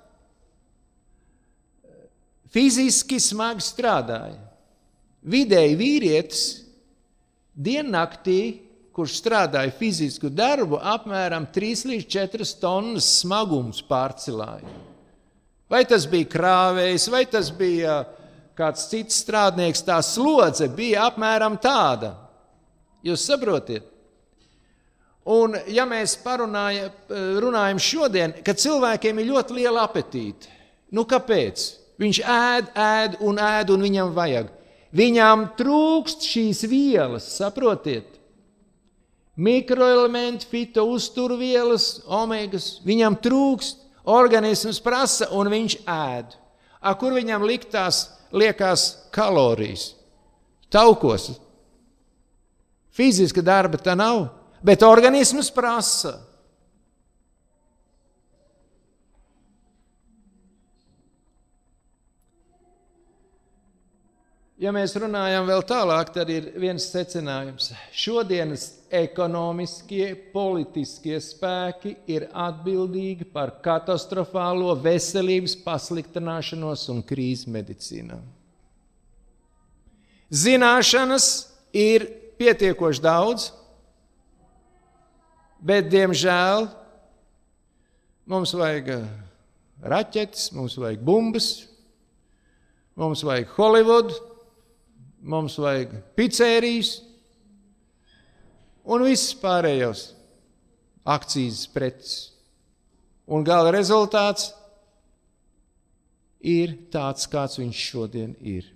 fiziski smagi strādāja. Vidēji vīrietis diennaktī, kurš strādāja fizisku darbu, apmēram 3 līdz 4 tonnas smagums pārcilāja. Vai tas bija krāvējs, vai tas bija kāds cits strādnieks, tā slodze bija apmēram tāda. Jūs saprotat? Un, ja mēs parunājam šodien, ka cilvēkiem ir ļoti liela apetīte, nu kāpēc? Viņš ēd, ēd un ēd, un viņam vajag. Viņām trūkst šīs vielas, saprotiet? Mikroelementi, fito uzturvielas, omegas. Viņam trūkst, organisms prasa un viņš ēd. A, kur viņam liktās, liekas kalorijas? Taukos. Fiziska darba tā nav, bet organisms prasa. Ja mēs runājam vēl tālāk, tad ir viens secinājums. Šodienas ekonomiskie, politiskie spēki ir atbildīgi par katastrofālo veselības pasliktināšanos un krīzi medicīnā. Zināšanas ir pietiekoši daudz, bet, diemžēl, mums vajag raķetes, mums vajag bumbas, mums vajag Holivudu mums vajag pizzērijas un viss pārējos akcijas preces. Un gala rezultāts ir tāds, kāds viņš šodien ir.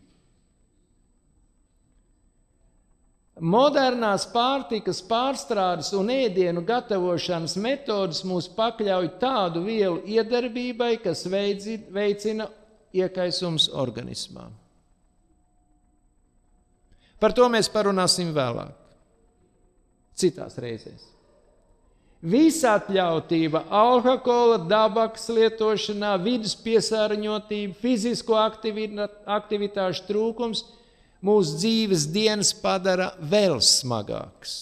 Modernās pārtikas pārstrādes un ēdienu gatavošanas metodas mūs pakļauj tādu vielu iedarbībai, kas veicina iekaisums organismā. Par to mēs parunāsim vēlāk, citās reizēs. Visatļautība, alkohola, dabas lietošanā, vidus piesārņotība, fizisko aktivitāšu trūkums mūsu dzīves dienas padara vēl smagākas.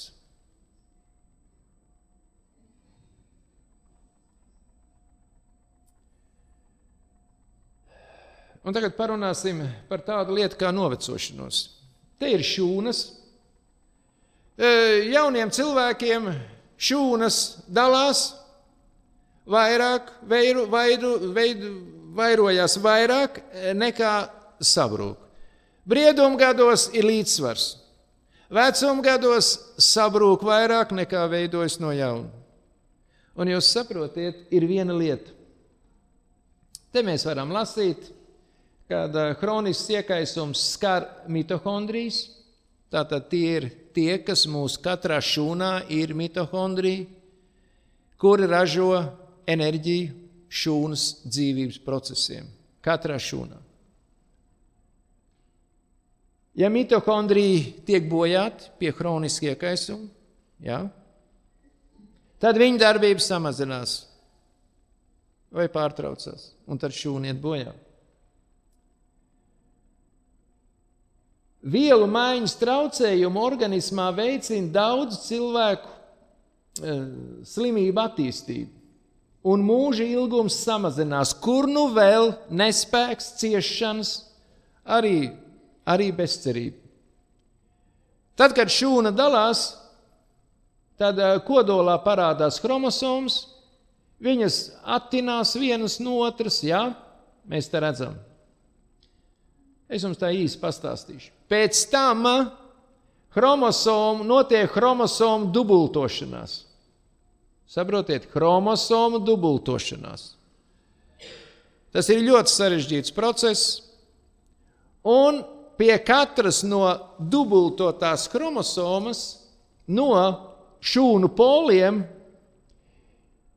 Un tagad parunāsim par tādu lietu kā novecošanos. Te ir šūnas. E, jauniem cilvēkiem šūnas dalās vairāk, veiru, vairu, veidu, vairojās vairāk nekā sabrūk. Briedumgados ir līdzsvars. Vecumgados sabrūk vairāk nekā veidojas no jauna. Un jūs saprotiet, ir viena lieta. Te mēs varam lasīt, kad kronisks iekaisums skar mitohondrijas. Tātad tie ir tie, kas mūsu katrā šūnā ir mitohondrija, kuri ražo enerģiju šūnas dzīvības procesiem. Katrā šūnā. Ja mitohondrija tiek bojāta pie kroniska iekaisuma, ja, tad viņa darbība samazinās vai pārtraucās, un tad šūna iet bojā. Vielu maiņas traucējumu organismā veicina daudzu cilvēku e, slimību attīstību, un mūža ilgums samazinās. Kur nu vēl nespēks, ciešanas, arī, arī bezcerība. Tad, kad šūna dalās, tad e, kodolā parādās chromosomas, viņas attinās vienas no otras, jā, mēs te redzam. Es jums tā īsi pastāstīšu. Pēc tam chromosomu, notiek chromosomu dubultošanās. Saprotiet, chromosomu dubultošanās. Tas ir ļoti sarežģīts process, un pie katras no dubultotās chromosomas, no šūnu poliem,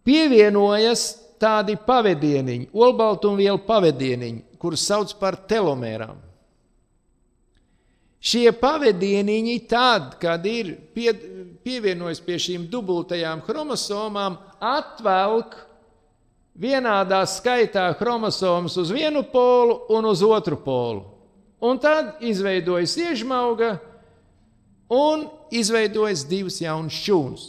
pievienojas tādi pavadieniņi, olbaltumvielu pavadieniņi, kurus sauc par telomērām. Šie pavadieniņi, tad, kad ir pie, pievienojis pie šīm dubultajām chromosomām, atvelk vienādā skaitā chromosomas uz vienu polu un uz otru polu. Un tad izveidojas iežmauga un izveidojas divas jaunas šūnas.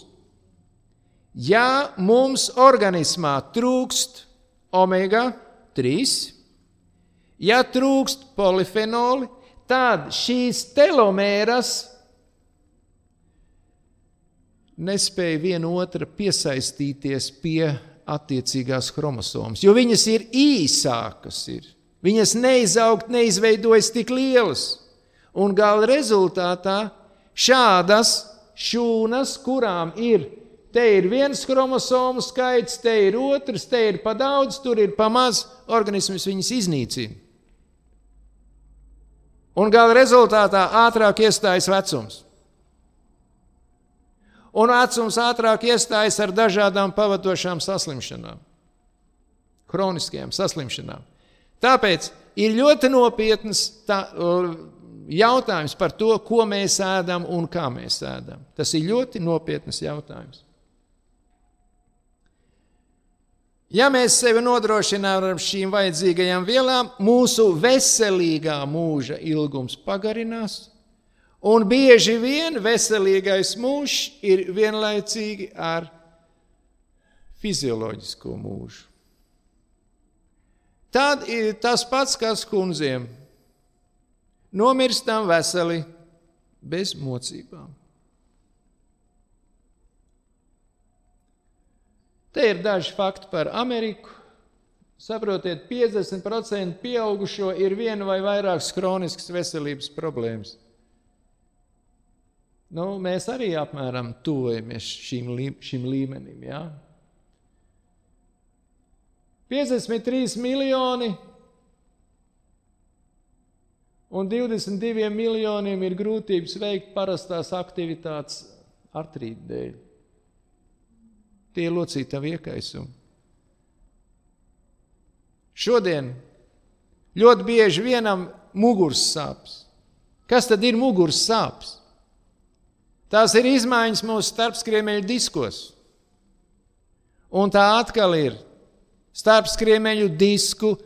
Ja mums organismā trūkst omega 3, ja trūkst polifenoli, tad šīs telomēras nespēja viena otra piesaistīties pie attiecīgās chromosomas, jo viņas ir īsākas. Ir. Viņas neizaugt, neizveidojas tik lielas. Un gala rezultātā šādas šūnas, kurām ir Te ir viens chromosomu skaits, te ir otrs, te ir pa daudz, tur ir pa maz. Organisms viņus iznīcina. Un gala rezultātā ātrāk iestājas vecums. Un vecums ātrāk iestājas ar dažādām pavadošām saslimšanām, kroniskajām saslimšanām. Tāpēc ir ļoti nopietns tā, jautājums par to, ko mēs ēdam un kā mēs ēdam. Tas ir ļoti nopietns jautājums. Ja mēs sevi nodrošinām ar šīm vajadzīgajām vielām, mūsu veselīgā mūža ilgums pagarinās, un bieži vien veselīgais mūžs ir vienlaicīgi ar fizioloģisko mūžu. Tad ir tas pats, kas kundziem. Nomirstam veseli, bez mocībām. Te ir daži fakti par Ameriku. Saprotiet, 50% pieaugušo ir viena vai vairākas kroniskas veselības problēmas. Nu, mēs arī apmēram tuvojamies šim, šim līmenim. Ja? 53 miljoni un 22 miljoniem ir grūtības veikt parastās aktivitātes artrīta dēļ. Tie ir locītavi iekaisumi. Šodien ļoti bieži vienam muguras sāpes. Kas tad ir muguras sāpes? Tās ir izmaiņas mūsu starpskriemeļu diskos. Un tā atkal ir starpskriemeļu disku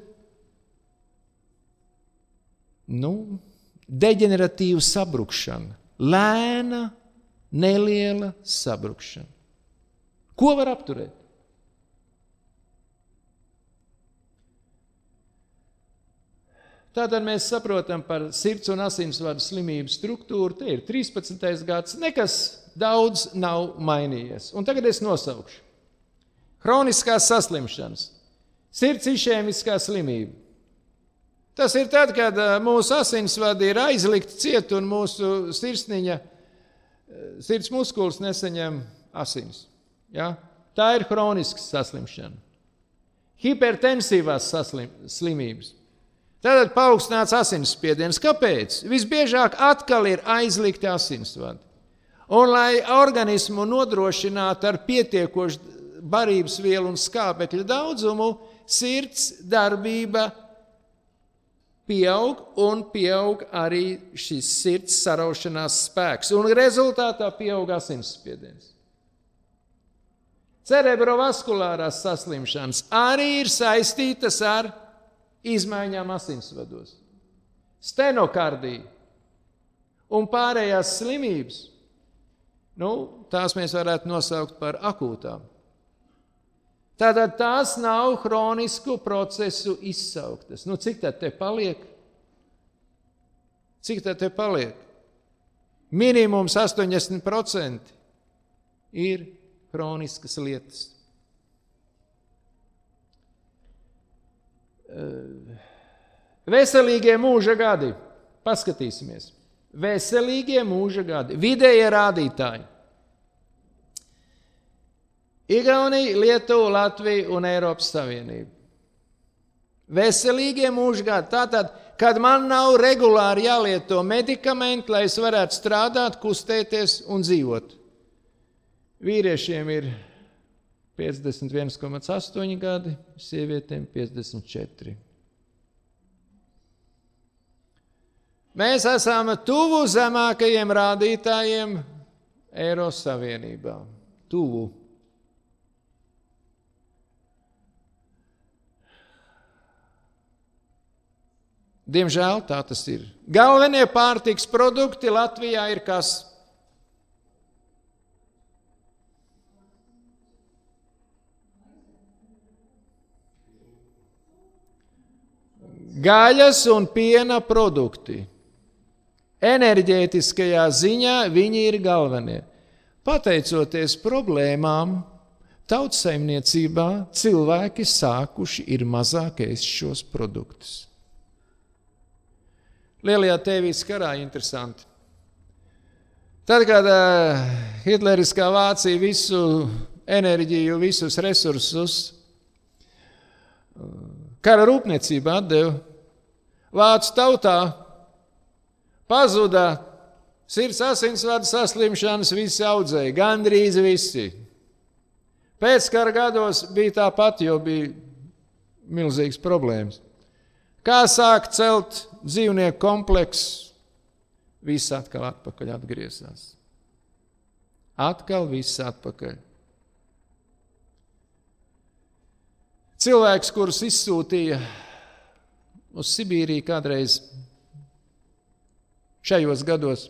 nu, deģeneratīva sabrukšana, lēna, neliela sabrukšana. Ko var apturēt? Tātad mēs saprotam par sirds un asinsvadu slimību struktūru. Te ir 13. gads, nekas daudz nav mainījies. Un tagad es nosaukšu. Chroniskās saslimšanas, sirds izšēmiskā slimība. Tas ir tad, kad mūsu asinsvadi ir aizlikti ciet un mūsu sirsniņa, sirds muskulis nesaņem asins. Ja? Tā ir kroniska saslimšana. Hipertensīvās saslim, slimības. Tātad paaugstināts asinsspiediens. Kāpēc? Visbiežāk atkal ir aizlikti asinsvadi. Un, lai organismu nodrošinātu ar pietiekošu barības vielu un skābekļa daudzumu, sirds darbība pieaug un pieaug arī šis sirds saraušanās spēks. Un rezultātā pieaug asinsspiediens. Cerebrovaskulārās saslimšanas arī ir saistītas ar izmaiņām asinsvados. Stenokardija un pārējās slimības, nu, tās mēs varētu nosaukt par akūtām. Tātad tās nav chronisku procesu izsauktas. Nu, cik tad te paliek? Cik tad te paliek? Minimums 80% ir kroniskas lietas. Eh, veselīgie mūža gadi. Paskatīsimies. Veselīgie mūža gadi. Vidējie rādītāji. Igaunija, Lietuva, Latvija un Eiropas Savienība. Veselīgie mūža gadi. Tātad, kad man nav regulāri jālieto medikamenti, lai es varētu strādāt, kustēties un dzīvot. Vīriešiem ir 51,8 gadi, sievietēm 54. Mēs esam tuvu zemākajiem rādītājiem Eiropas Savienībā. Tuvu. Diemžēl tā tas ir. Galvenie pārtiks produkti Latvijā ir kas? Gaļas un piena produkti. Enerģētiskajā ziņā viņi ir galvenie. Pateicoties problēmām, tautssaimniecībā cilvēki sākuši ir mazāk ēst šos produktus. Lielajā TV karā interesanti. Tad, kad uh, Hitleriskā Vācija visu enerģiju, visus resursus uh, kara rūpniecība atdeva, Vācu tautā pazuda sirds asinsvadu saslimšanas, visi audzēja, gandrīz visi. Pēckara gados bija tāpat, jo bija milzīgas problēmas. Kā sākt celt dzīvnieku kompleksu, viss atkal atpakaļ atgriezās. Atkal viss atpakaļ. Cilvēks, kurus izsūtīja uz Sibīriju kādreiz šajos gados,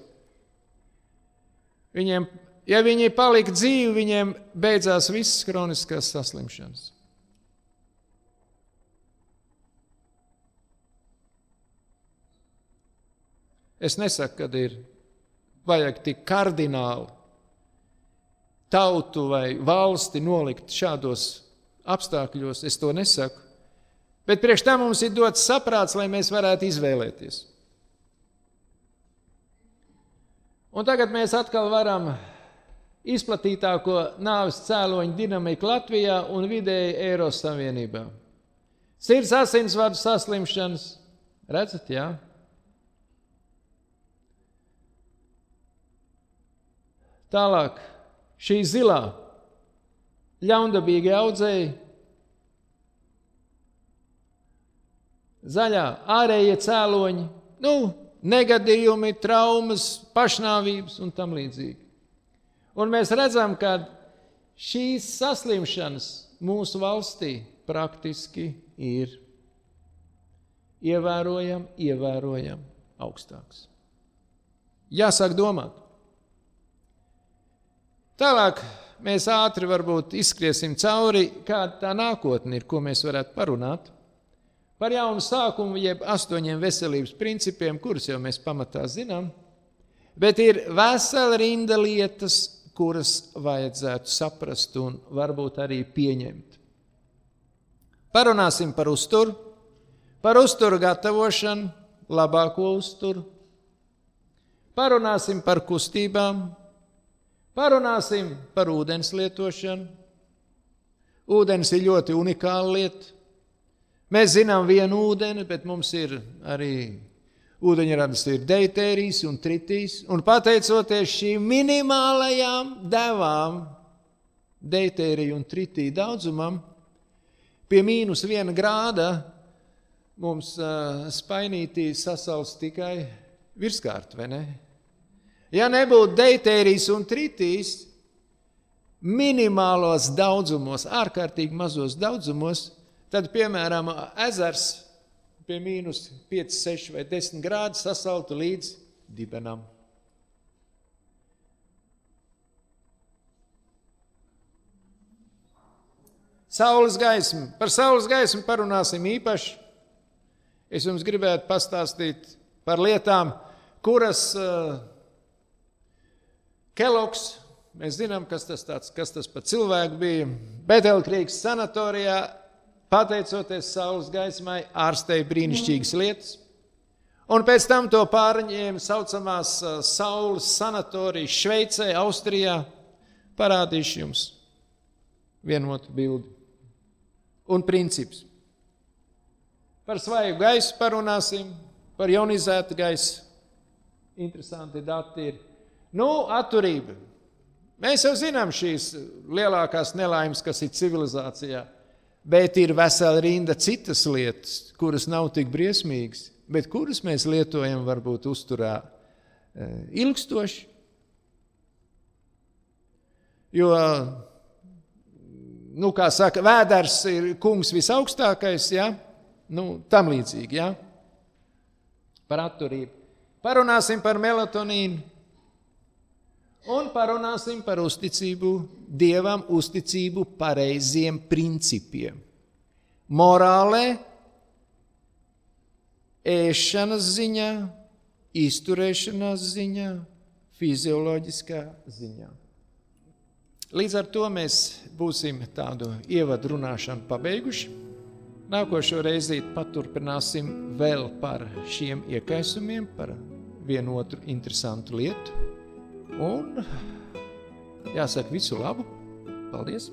viņiem, ja viņi palika dzīvi, viņiem beidzās visas kroniskās saslimšanas. Es nesaku, ka ir vajag tik kardināli tautu vai valsti nolikt šādos apstākļos. Es to nesaku. Bet priekš tam mums ir dots saprāts, lai mēs varētu izvēlēties. Un tagad mēs atkal varam izplatītāko nāves cēloņu dinamiku Latvijā un vidēji Eiropas Savienībā. Sirds asinsvadu saslimšanas, redzat, jā? Tālāk šī zilā ļaundabīgi audzēji, zaļā ārējie cēloņi, nu, negadījumi, traumas, pašnāvības un tam līdzīgi. Un mēs redzam, ka šīs saslimšanas mūsu valstī praktiski ir ievērojami, ievērojami augstāks. Jāsāk domāt. Tālāk mēs ātri varbūt izskriesim cauri, kāda tā nākotne ir, ko mēs varētu parunāt. Par jaunu sākumu, jeb astoņiem veselības principiem, kurus jau mēs pamatā zinām, bet ir vesela rinda lietas, kuras vajadzētu saprast un varbūt arī pieņemt. Parunāsim par uzturu, par uzturu gatavošanu, labāko uzturu. Parunāsim par kustībām, Parunāsim par ūdens lietošanu. Ūdens ir ļoti unikāla lieta. Mēs zinām vienu ūdeni, bet mums ir arī ūdeņradas, ir deitērijas un tritīs. Un pateicoties šīm minimālajām devām, deitēriju un tritī daudzumam, pie mīnus viena grāda mums uh, spainītī sasals tikai virskārt, vai ne? Ja nebūtu deitērijas un tritīs, minimālos daudzumos, ārkārtīgi mazos daudzumos, tad, piemēram, ezers pie mīnus 5, 6 vai 10 grādu sasaltu līdz dibenam. Saules gaisma. Par saules gaismu parunāsim īpaši. Es jums gribētu pastāstīt par lietām, kuras uh, Keloks, mēs zinām, kas tas, tāds, kas tas par cilvēku bija. Betelkrīgas sanatorijā, pateicoties saules gaismai, ārstēja brīnišķīgas lietas. Un pēc tam to pārņēma saucamās saules sanatorijas Šveicē, Austrijā. Parādīšu jums vienotu bildi un princips. Par svaigu gaisu parunāsim, par ionizētu gaisu. Interesanti dati ir Nu, atturība. Mēs jau zinām šīs lielākās nelaimes, kas ir civilizācijā, bet ir vesela rinda citas lietas, kuras nav tik briesmīgas, bet kuras mēs lietojam varbūt uzturā eh, ilgstoši. Jo, nu, kā saka, vēders ir kungs visaugstākais, ja? nu, tam līdzīgi, ja? par atturību. Parunāsim par melatonīnu un parunāsim par uzticību Dievam, uzticību pareiziem principiem. Morālē, ēšanas ziņā, izturēšanās ziņā, fizioloģiskā ziņā. Līdz ar to mēs būsim tādu ievadu runāšanu pabeiguši. Nākošo reizi paturpināsim vēl par šiem iekaisumiem, par vienu otru interesantu lietu. Un jāsaka visu labu. Paldies!